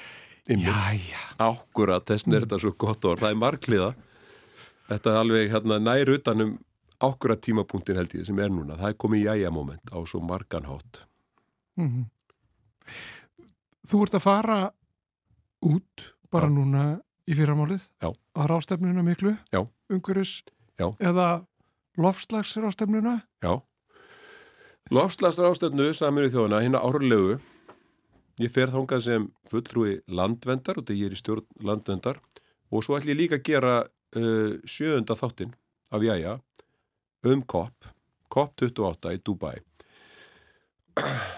Já, já Ákkurat, þess er þetta svo gott orð, það er margliða. Þetta er alveg hérna, nær utanum ákveðra tímapunktin held ég sem er núna. Það er komið jæja moment á svo margan hátt. Mm -hmm. Þú ert að fara út bara Já. núna í fyrramálið Já. að rástefnuna miklu Já. umhverjus eða lofslagsrástefnuna. Já. Lofslagsra ástöfnu saminuð þjóðana, hérna árlegu. Ég fer þangað sem fulltrúi landvendar og þetta ég er í stjórn landvendar og svo ætlum ég líka að gera uh, sjöunda þáttinn af Jæja um COP, COP28 í Dubai.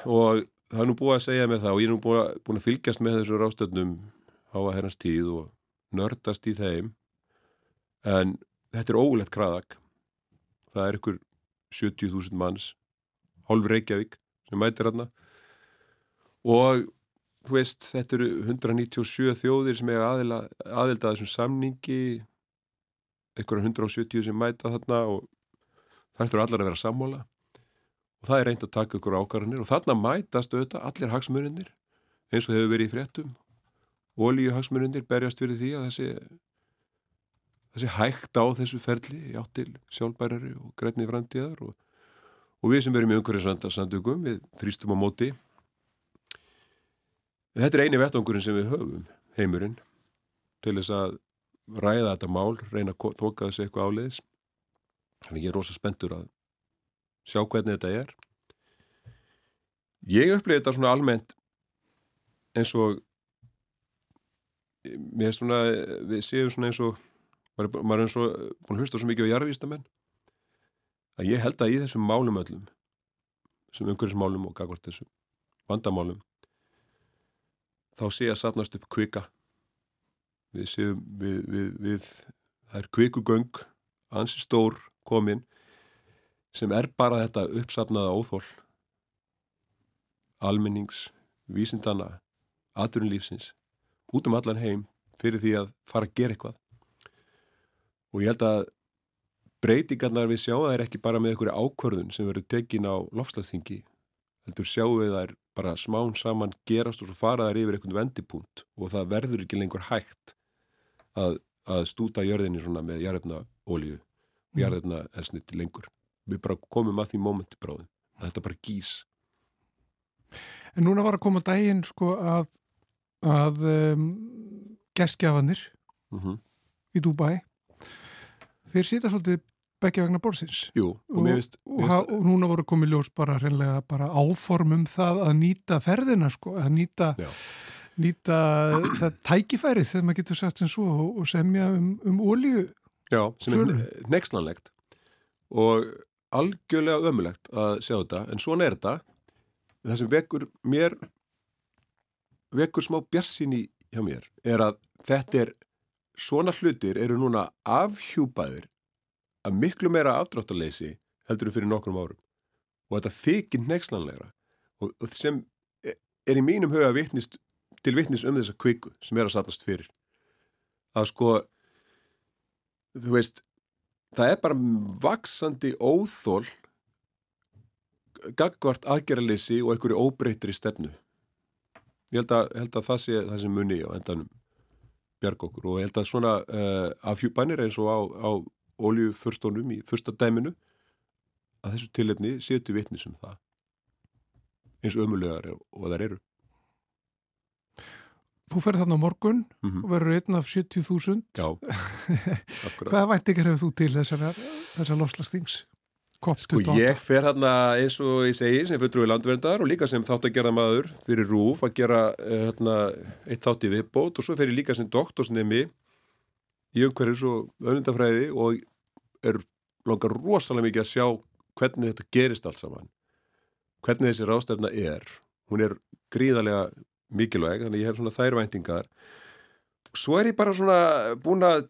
Og það er nú búið að segja mér það og ég er nú búin að fylgjast með þessu rástöfnum á að herrans tíð og nördast í þeim. En þetta er ógulegt kraðak. Það er ykkur 70.000 manns hálf Reykjavík sem mætir hérna og þú veist, þetta eru 197 þjóðir sem eiga aðilda að þessum samningi einhverja 170 sem mæta þarna og það þurfa allar að vera sammála. Og það er reynd að taka ykkur ákvarðanir. Og þarna mætast auðvitað allir hagsmununir eins og hefur verið í fréttum. Ólíu hagsmununir berjast fyrir því að þessi þessi hægt á þessu ferli átt til sjálfbærari og grænni framtíðar. Og og við sem erum í umhverjum sandugum við þrýstum á móti. Þetta er eini vettangurinn sem við höfum heimurinn til þess að ræða þetta mál reyna að þoka þessu eitthvað áleiðis þannig ég er rosa spenntur að sjá hvernig þetta er. Ég upplifði þetta svona almennt eins og mér er svona við séum svona eins og maður er eins og búin að hlusta svo mikið á jarðvístamenn að ég held að í þessum málum öllum þessum umhverfismálum og gagvart þessum vandamálum þá sé að sapnast upp kvika. Við séum við, við, við það er kvikugöng ansi stór komin sem er bara þetta uppsapnaða óþól almennings vísindana, aturunlífsins út um allan heim fyrir því að fara að gera eitthvað. Og ég held að breytingarnar við sjáum það er ekki bara með einhverju ákvörðun sem verður tekin á lofslagsþingi heldur sjáum við það er bara smán saman gerast og svo fara þær yfir einhvern vendipunkt og það verður ekki lengur hægt að, að stúta jörðinni svona með jarðefna ólíu og jarðefna elsniti lengur. Við bara komum að því mómenti bráðum að þetta bara gís En núna var að koma daginn sko að, að um, gerskjafanir mm -hmm. í Dubai þeir sýta svolítið begja vegna borsins Jú, og, og, finnst, og, ha- finnst og núna voru komið ljós bara bara áformum það að nýta ferðina sko, að nýta, Já. nýta það tækifærið þegar maður getur sagt sem svo og, og semja um, um ólíu Já, sem Sölu. er nexlanlegt og algjörlega ömulegt að sjá þetta, en svona er þetta. Það sem vekur mér vekur smá bjarsinni hjá mér, er að þetta er svona hlutir eru núna afhjúpaðir að miklu meira afdráttarleysi heldur en fyrir nokkrum árum. Og þetta þykir nexlanlegra og, og sem er í mínum huga vitnist, til vitnis um þessa kviku sem er að satast fyrir. Að sko þú veist, það er bara vaksandi óþól gagvart aðgerraleysi og einhverju óbreytri stefnu. Ég held að, held að það sé það sem muni á endanum bjarg okkur og ég held að svona uh, afhjúpanir eins og á, á oljuförstónum í fyrsta dæminu að þessu tilefni sétu vitnis um það eins ömulegar og þær eru. Þú ferð þarna á morgun Mm og verður einn af 70.000 Já, [LAUGHS] akkurat. Hvaða væntingar hefur þú til þessar, þessar lofslastings? Sko COP28? ég fer hérna eins og ég segi sem fulltrúi landverndar og líka sem þátt að gera maður fyrir rúf að gera hérna, eitt þátt í viðbót og svo fer ég líka sem doktorsnemi í umhverjus og önnundafræði og er langar rosalega mikið að sjá hvernig þetta gerist allt saman hvernig þessi rástefna er hún er gríðarlega mikilvæg þannig ég hef svona þær væntingar. Svo er ég bara svona búin að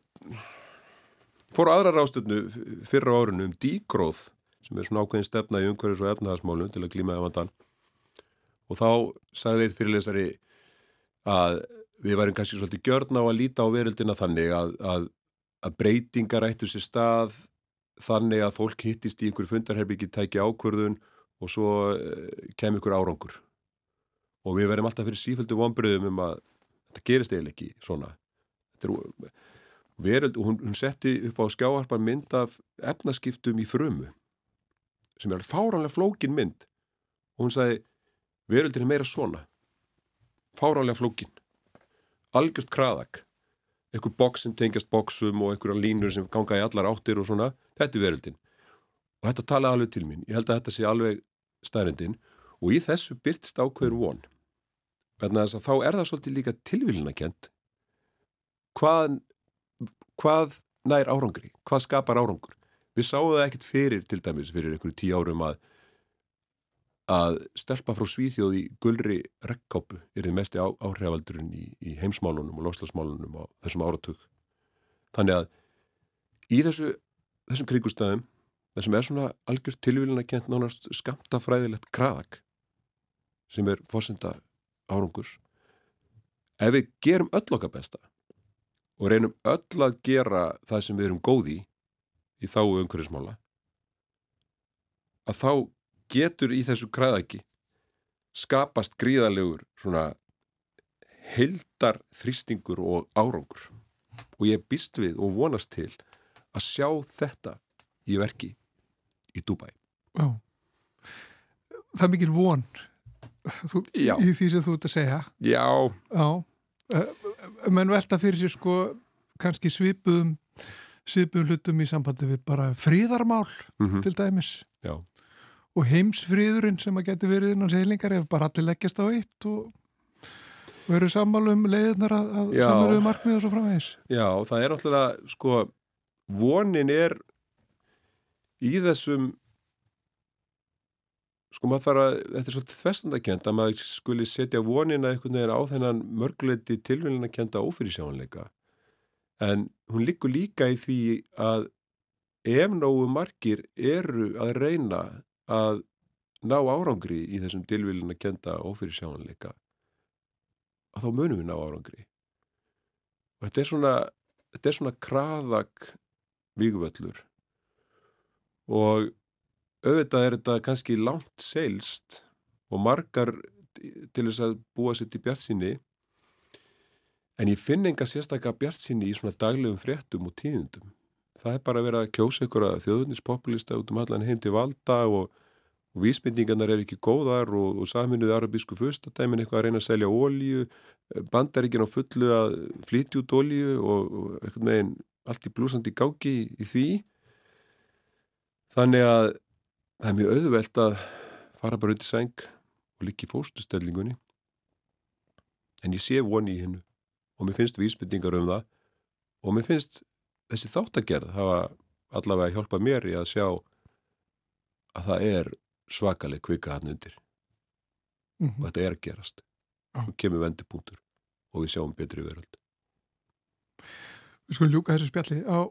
fór aðra rástefnu fyrra á árinu um dígróð sem er svona ákveðin stefna í umhverfis og efnaðasmálum til að glíma efandan og þá sagði eitt fyrirlesari að við værum kannski svolítið gjörn á að líta á veröldina þannig að, að, að breytingar ættu sér stað þannig að fólk hittist í einhver fundarherbyggi tæki ákvörðun og svo eh, kem ykkur árangur og við verðum alltaf fyrir sífældu vonbröðum um að þetta gerist eiginlega ekki svona. Er veröld hún, hún setti upp á skjáharpan mynd af efnaskiptum í frumu sem er fáránlega flókin mynd. Og hún sagði veröldin er meira svona. Fáránlega flókin. Algjörst kraðak. Einhver boks sem tengjast boksum og einhverja línur sem ganga í allar áttir og svona, þetta er veröldin. Og þetta talaði alveg til mín. Ég held að þetta sé alveg stærendin og í þessu byrtst ákveður von Vegna þess að þá er það svolítið líka tilvílinakent hvað, hvað nær árangri, hvað skapar árangur. Við sáum það ekkert fyrir til dæmis fyrir einhverju tíu árum að að stelpa frá Svíþjóð í gulri rekkápu er þið mest áhrifaldurinn í, í heimsmálunum og loslasmálunum á þessum áratug. Þannig að í þessu, þessum kringustæðum, þessum er svona algjörð tilvílina kent nánast skamta fræðilegt kraðak sem er fórsenda árangurs. Ef við gerum öll okkar besta og reynum öll að gera það sem við erum góði í þá umhverfismála að þá getur í þessu kræðaki skapast gríðalegur svona heldar þrýstingur og árangur. Og ég býst við og vonast til að sjá þetta í verki í Dubai Já. Það er mikil von þú, í því sem þú ert að segja. Já, Já. Uh, menn velta fyrir sér sko kannski svipuðum svipuðum hlutum í sambandi við bara fríðarmál mm til dæmis já, og heimsfríðurinn sem að geti verið innan seilingar ef bara allir leggjast á eitt og eru sammálum leiðnar að, að samverðu markmið og svo framvegis. Já, það er náttúrulega, sko, vonin er í þessum, sko, maður þarf að, þetta er svolítið þessandakent að maður skuli setja vonina einhvern veginn á þennan mörguleiti tilvílinakenda ófyrirsjáanleika. En hún liggur líka í því að ef nógu margir eru að reyna að ná árangri í þessum tilvílinakenda ófyrirsjáanleika, að þá munum við ná árangri. Og þetta er svona, þetta er svona kraðak vígvöllur og auðvitað er þetta kannski langt seilst og margar til þess að búa sér til bjartsinni en ég finn enga sérstakka bjartsinni í svona daglegum fréttum og tíðundum. Það er bara að vera að kjósa ykkur að þjóðunispopulista út um allan heim til valda og, og vísbendingarnar er ekki góðar og, og saminuði arabísku fyrstadæmin eitthvað að reyna að selja ólíu, bandaríkin á fullu að flytja út ólíu og, og eitthvað neginn allt í blúsandi gáki í, í því. Þannig að það er mjög auðvelt að fara bara út í sæng og líka í fóstustellingunni. En ég sé voni í hennu og mér finnst vísbendingar um það og mér finnst þessi þáttagerð hafa allavega hjálpað mér í að sjá að það er svakaleg kvika hann undir Mm og þetta er að gerast. Já. Svo kemur vendipunktur og við sjáum betri veröld. Við skulum ljúka þessu spjalli á,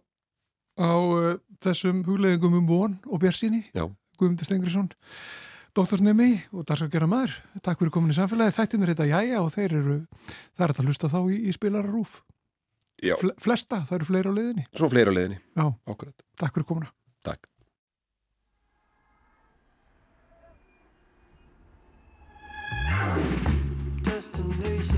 á uh, þessum hugleggingum um von og björnsýni. Guðmundur Stengriðsson, doktorsnemi og dagsakera maður. Takk fyrir komin í samfélagi. Þættin er þetta jæja og þeir eru, það er að hlusta þá í, í spilararúf. Já. Fle, flesta, það eru fleiri á leiðinni. Svo fleira á leiðinni. Já, Akkurat. takk fyrir komuna. Takk. Destination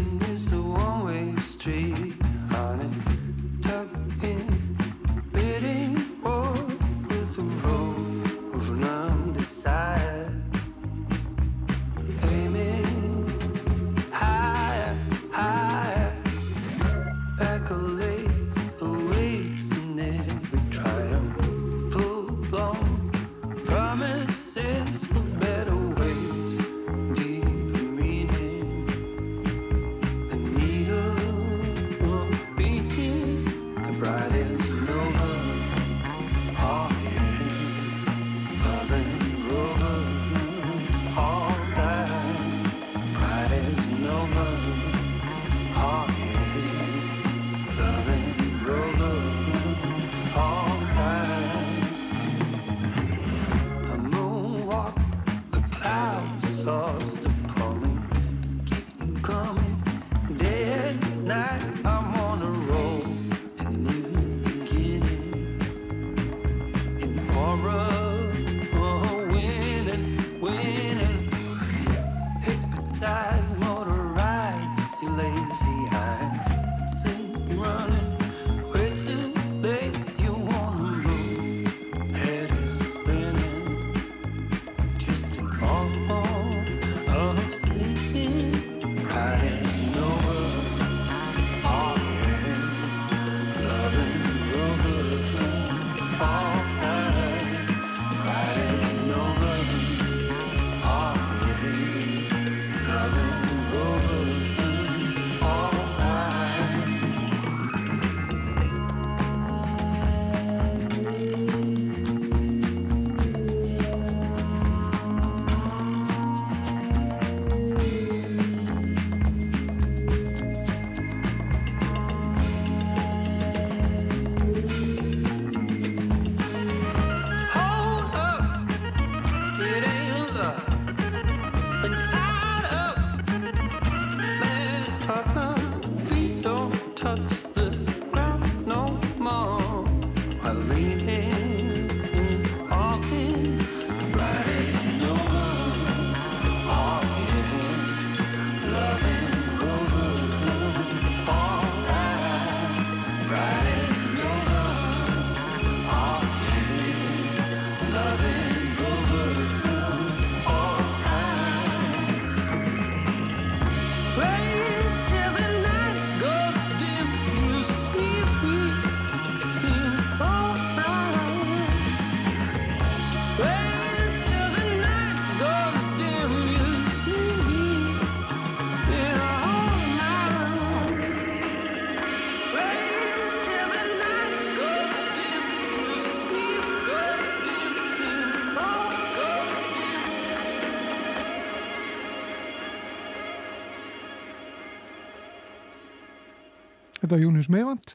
Þetta var Június Meivand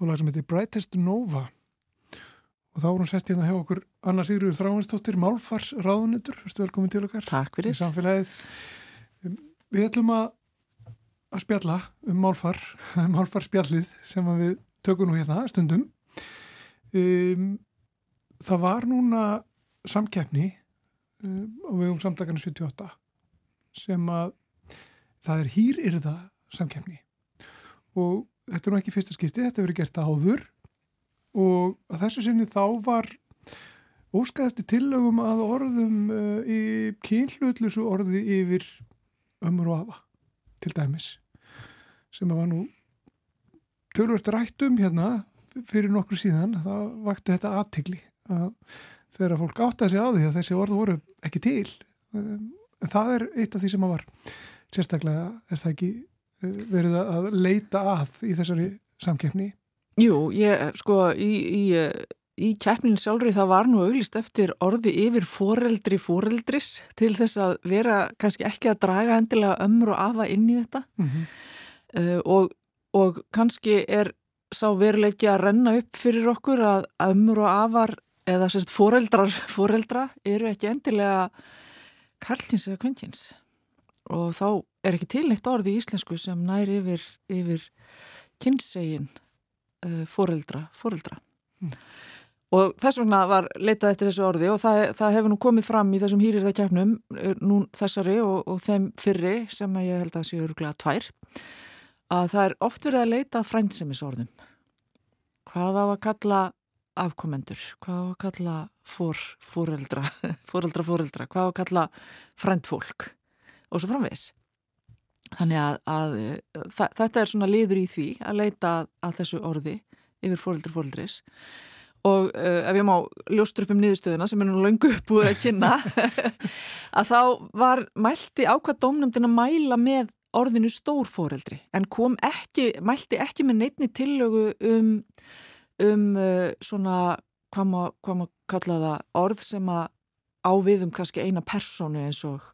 og lag sem heitir Brightest Nova. Og þá er hún sest hérna hjá okkur Anna Sigriður Þráinsdóttir, Málfars ráðunitur, velkomin til okkar. Takk fyrir. Við ætlum að, að spjalla um Málfar, [LAUGHS] Málfar spjallið sem við tökum nú hérna stundum. Um, það var núna samkeppni um, á vegum samtakana 78 sem að það er hýr yrða samkeppni og þetta er nú ekki fyrsta skipti, þetta hefur verið gert áður. Og að þessu sinni þá var óskað eftir tillögum að orðum uh, í kynhlutlusu orði yfir ömur og afa til dæmis sem að var nú tölvöld rættum hérna fyrir nokkru síðan. Þá vakti þetta aðtigli að þegar fólk átti að segja á því að þessi orð voru ekki til. Um, en það er eitt af því sem að var. Sérstaklega er það ekki verið að leita að í þessari samkeppni? Jú, ég, sko, í, í, í keppnin sjálfri það var nú auglist eftir orði yfir foreldri foreldris til þess að vera kannski ekki að draga endilega ömur og afa inn í þetta. Mm -hmm. uh, og, og kannski er sá veruleiki að renna upp fyrir okkur að ömur og afar eða sérst foreldrar foreldra eru ekki endilega karlins eða kvöndjins og þá er ekki til neitt orði í íslensku sem nær yfir, yfir kynsegin uh, foreldra, foreldra. Mm. Og þess vegna var leitað eftir þessu orði og það, það hefur nú komið fram í þessum hýrirðakefnum, nú þessari og, og þeim fyrri sem ég held að séu örgulega tvær, að það er oft verið að leita að frændsemis Hvað á að kalla afkomendur, hvað á að kalla fór, fóreldra, [LAUGHS] fóreldra, fóreldra, hvað á að kalla frændfólk og svo framvegs. Þannig að, að þa þetta er svona liður í því að leita að, þessu orði yfir fóreldri fóreldris og uh, ef ég má ljóstur upp um niðurstöðuna sem er nú löngu uppbúið að kynna [LAUGHS] að þá var mælti ákvað dómnefndin að mæla með orðinu stórfóreldri en kom ekki, mælti ekki með neitni tillögu um, um uh, svona hvað maður kalla það orð sem að áviðum kannski eina personu eins og,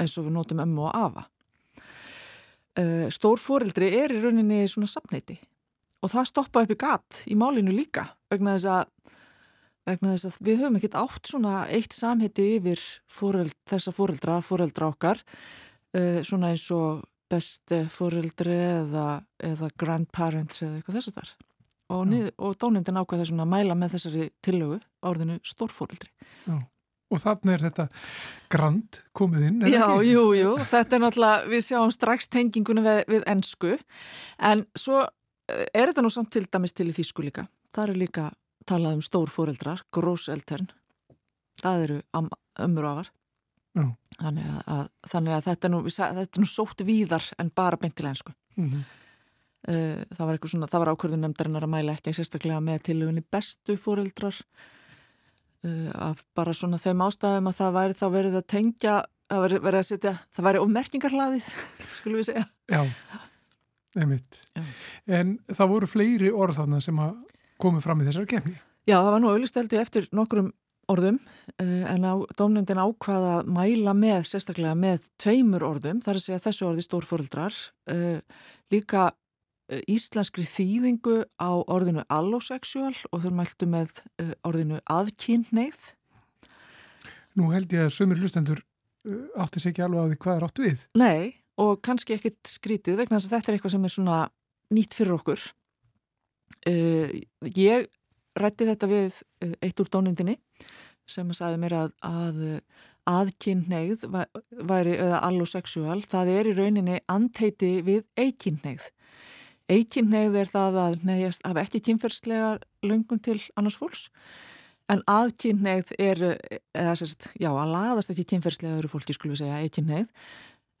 eins og við notum ömmu og afa. Uh, stórfóreldri er í rauninni svona samneiti og það stoppa upp í gatt í málinu líka vegna þess að, vegna þess að við höfum ekkert átt svona eitt samheiti yfir fóreld, þessa fóreldra, fóreldra okkar. Uh, svona eins og besti fóreldri eða, eða grandparents eða eitthvað þess að þar og, nið, og dónumdinn ákvað þessum að mæla með þessari tillögu orðinu stórfóreldri og þannig er þetta grand komið inn Já, ekki? jú, jú, þetta er náttúrulega, við sjáum strax tengingunum við, við ennsku, en svo eh, er þetta nú samt til dæmis til í þýsku líka. Það eru líka talað um stórfóreldrar, groseltern, það eru og afar. Þannig að, þannig að þetta, er nú, er nú sótt víðar en bara beint til ennsku. Mhm. Uh, það var, svona, það var ákvörðun nefndarinnar að mæla ekki sérstaklega með tilögunni bestu fóreldrar af bara svona þeim ástæðum að það væri þá verið að tengja að veri, verið að setja, það væri ofmerkingarhlaðið [LAUGHS] skulum við segja Já. Já. En það voru fleiri orð þarna sem að komu fram í þessari kemni. Já, það var nú auðvitað eftir nokkrum orðum uh, en á dómnefndin ákvaða að mæla með, sérstaklega með tveimur orðum, þar að segja þessu orði stórfóreldrar, uh, líka íslenskri þýðingu á orðinu allosexual og þau mæltu með uh, orðinu aðkynneið. Nú held ég að sömur hlustendur uh, átti sig ekki alveg á því hvað er átt við. Nei, og kannski ekkit skrítið vegna þess að þetta er eitthvað sem er svona nýtt fyrir okkur. Uh, ég rætti þetta við eh, eitt úr dónindinni sem sagði mér að, að aðkynneigð væri, eða allosexual, það er í rauninni anteiti við eikynneigð. Eikynneigð er það að neyjast hafa ekki kynferðslega löngun til annars fólks, en aðkynneigð er, eða sérst, já, að laðast ekki kynferðslega öðru fólki, skulum við segja, eikynneigð,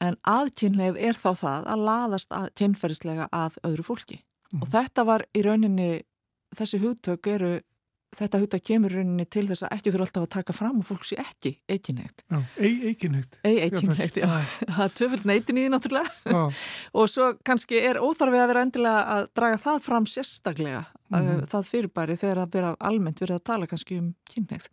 en aðkynneigð er þá það að laðast að kynferðslega að öðru fólki. Og þetta var í rauninni, þessi hugtök eru þetta hugta kemur í rauninni til þess að ekki þurfa alltaf að taka fram og fólk sé ekki eikinneitt. Já, ei, eikinneitt. Ei eikinneitt, já. [LAUGHS] Það er tvöfjöld neytin í því náttúrulega. [LAUGHS] Og svo kannski er óþarfið að vera endilega að draga það fram sérstaklega, mm það fyrirbæri þegar að vera almennt verið að tala kannski um kynneið.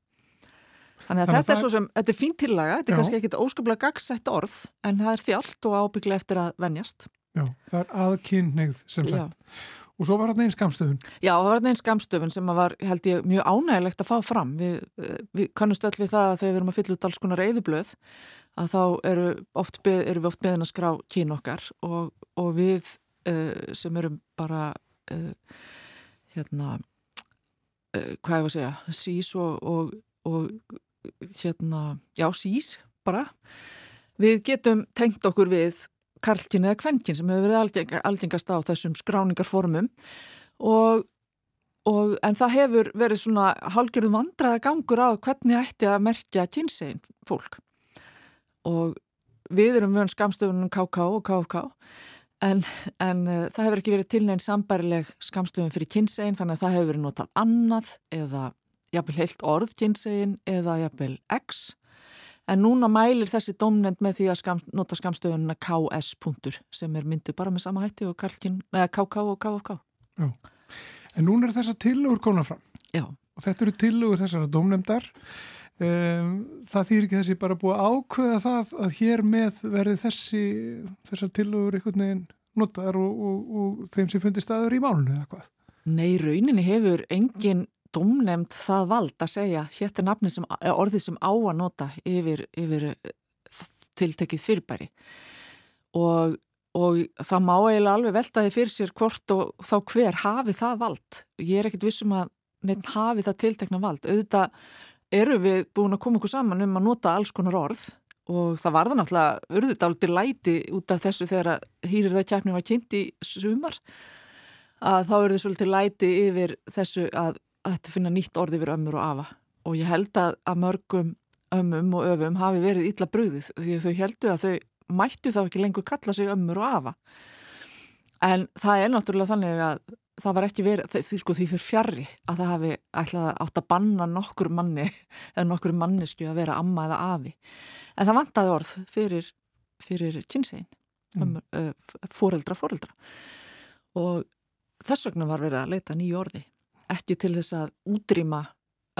Þannig að Þannig að þetta er það- svo sem, þetta er fín tillaga, þetta er Já. kannski ekkit óskaplega gagsett orð, en það er þjált og ábygglega eftir að venjast. já, það er aðkynneigð sem Já. Og svo var hann einn skamstöðun. Já, það var einn skamstöfun sem var, held ég, mjög ánægilegt að fá fram. Við, eh, við kannumst öll við það að þegar við erum að fylla út alls konar reyðublöð að þá eru, beð, eru við oft beðin að skrá kyn okkar og, og við uh, sem erum bara uh, hérna uh, hvað ég var að segja, sís og, og, og hérna, já, sís bara. Við getum tengt okkur við karlkyn eða kvenkin sem hefur verið algeng, algengast á þessum skráningarformum. Og, og en það hefur verið svona hálgjörðum vandraða gangur á hvernig ætti að merkja kynsegin fólk. Og við erum vön skamstöfunum KK og KFK en, en uh, það hefur ekki verið til neinn sambærileg skamstöfun fyrir kynsegin þannig að það hefur verið notað annað eða jafnvel heilt orð kynsegin eða jafnvel X En núna mælir þessi domnend með því að skam, nota skamstöðunina KS sem er myndu bara með sama hætti og karlkin, eða KK og KFK. En núna er þessar tillögur konar fram. Já, Og þetta eru tillögur þessara dómnefndar. Um, það þýr ekki þessi bara búið að ákveða það að hér með verði þessi, þessar tillögur einhvern veginn notaðar og, og, og þeim sem fundi staður í málunni eða hvað. nei, rauninni hefur engin domnefnd það vald að segja hér er nafni sem, orðið sem á að nota yfir, yfir eh, tiltekið fyrirbæri og, og það má eiginlega alveg veltaði fyrir sér hvort og þá hver hafi það vald. Ég er ekkit vissum að neitt hafi það tiltekna vald. Auðvitað eru við búin að koma okkur saman um að nota alls konar orð og það var það náttúrulega urðið áldir læti út af þessu þegar hýrir það kjæfni var kynnt í sumar að þá eru þið svolítið læti yfir þessu að, að þetta finna nýtt orð yfir ömmur og afa. Og ég held að, að mörgum ömmum og öfum hafi verið illa brugðið því að þau heldu að þau mættu þá ekki lengur kalla sig ömmur og afa. En það er náttúrulega þannig að það var ekki verið, því sko því fyrir fjarrri að það hafi ætlað átt að banna nokkur manni [LAUGHS] eða nokkur mannesku að vera amma eða afi. En það vantaði orð fyrir, fyrir kynsegin um, uh, fóreldra fóreldra og þess vegna var verið að leita nýju orði ekki til þess að útrýma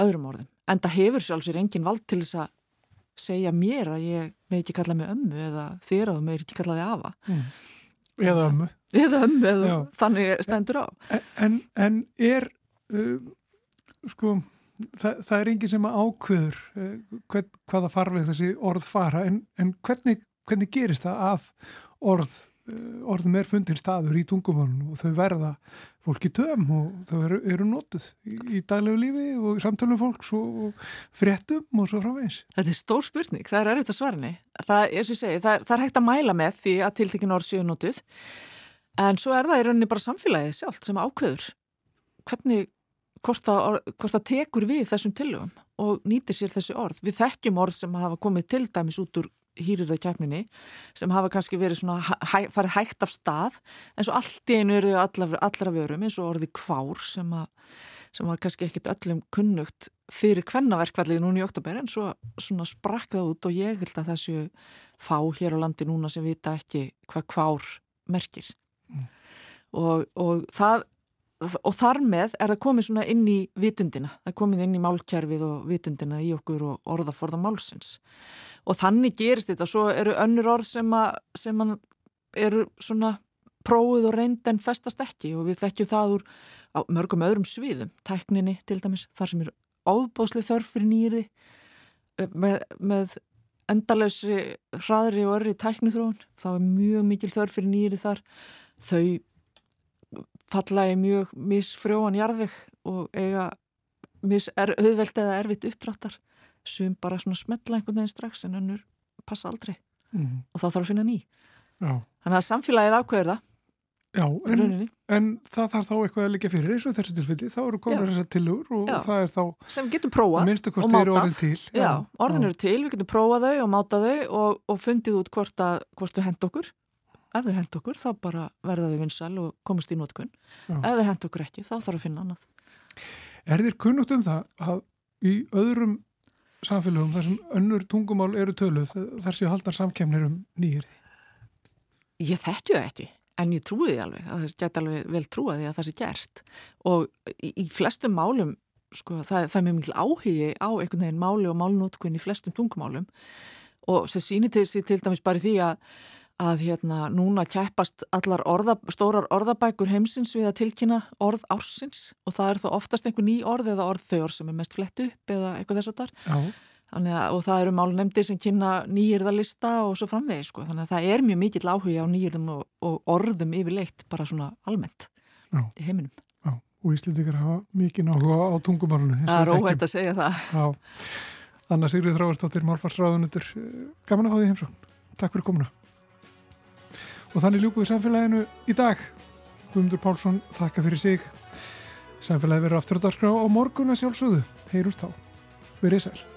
öðrum orðum. En það hefur sjálfsveir engin vald til þess að segja mér að ég með ekki kalla mig ömmu eða þér að með ekki kalla þig afa. Eða ömmu. eða ömmu eða þannig stendur á. En, en er, uh, sko, það, það er enginn sem ákveður uh, hvern, hvaða farfið þessi orð fara, en, en hvernig, hvernig gerist það að orð, orðum er fundin staður í tungumálunum og þau verða fólki töm og þau eru, eru notuð í, í daglegu lífi og í samtölum fólks og, og fréttum og svo framvegis. Þetta er stór spurning, það er erfitt að svarni það, segi, það, er, það er hægt að mæla með því að tiltekin orð séu notuð en svo er það í rauninni bara samfélagið sjálft sem ákveður hvernig, hvort það, tekur við þessum tillögum og nýtir sér þessi orð. Við þekkjum orð sem hafa komið til dæmis út úr hýrirðakefninni sem hafa kannski verið svona hæ, farið hægt af stað en svo allt í einu eru þau allra, vörum eins og orði kvár sem, að, sem var kannski ekkit öllum kunnugt fyrir kvennaverkvallið núna í oktober en svo svona sprakk það út og ég held að þessu fá hér á landi núna sem vita ekki hvað kvár merkir. Og, og það og þar með er það komið svona inn í vitundina, það er komið inn í málkerfið og vitundina í okkur og orðaforða málsins. Og þannig gerist þetta, svo eru önnur orð sem að, sem að eru svona prófið og reynd en festast ekki. Og við þekkjum það úr mörgum öðrum sviðum, tækninni til dæmis, þar sem er ofbóðslega þörf fyrir nýri með, með endalausri hraðri og örri tæknithróun, þá er mjög mikil þörf fyrir nýri þar, þau falla í mjög misfrjóan jarðveg og eiga er auðvelt eða erfitt uppdráttar sum bara svona smetla einhvern veginn strax en önnur passa aldrei Mm. og þá þarf að finna ný Já, þannig að samfélagið ákveður það já en, en það þarf þá eitthvað að liggja fyrir eins og þessu tilfelli, þá eru Já. þessar tillögur og Já. það er þá sem getur prófað og mátað. orðin eru til, við getum prófað þau og mátað þau og, og fundið út hvort, að, hvort þau hend okkur. Ef þau hend okkur, þá bara verða þau vinsæl og komast í nótkunn. Ef þau hend okkur ekki, þá þarf að finna annað. Er þér kunnugt um það að í öðrum samfélögum þar sem önnur tungumál eru töluð þar séu haldar samkemnir um nýjir Ég það ekki, en ég trúi því alveg. Það geti alveg vel trúa því að það sé gert. Og í, í flestum málum, sko, það, það er mjög mikil áhugi á einhvern veginn máli og málnótkun í flestum tungumálum. Og sem sýnir til, til dæmis bara því að að hérna núna keppast allar orða, stórar orðabækur heimsins við að tilkynna orð ársins og það er þá oftast einhver ný orð eða orð þau orð sem er mest flett upp eða eitthvað þess að þar Já, Þannig að, og það eru málnefndir sem kynna nýjirðalista og svo framvegi, sko. Þannig að það er mjög mikill áhuga á nýjirðum og, og orðum yfirleitt, bara svona almennt Já. í heiminum. já, og Íslendingar hafa mikið áhuga á tungumálunu eins og Það er óhætt að segja það. Já, Anna Sigrið Þráarsdóttir, Málfarsráðunundur, gaman að fá því heimsókn. Takk fyrir komuna. Og þannig ljúkum við samfélaginu í dag. Guðmundur Pálsson, þakka fyrir sig. Samfélagi verður aftur að dagskrá á morgun að sjálfsögðu. Heyrumst þá. Verið sæl.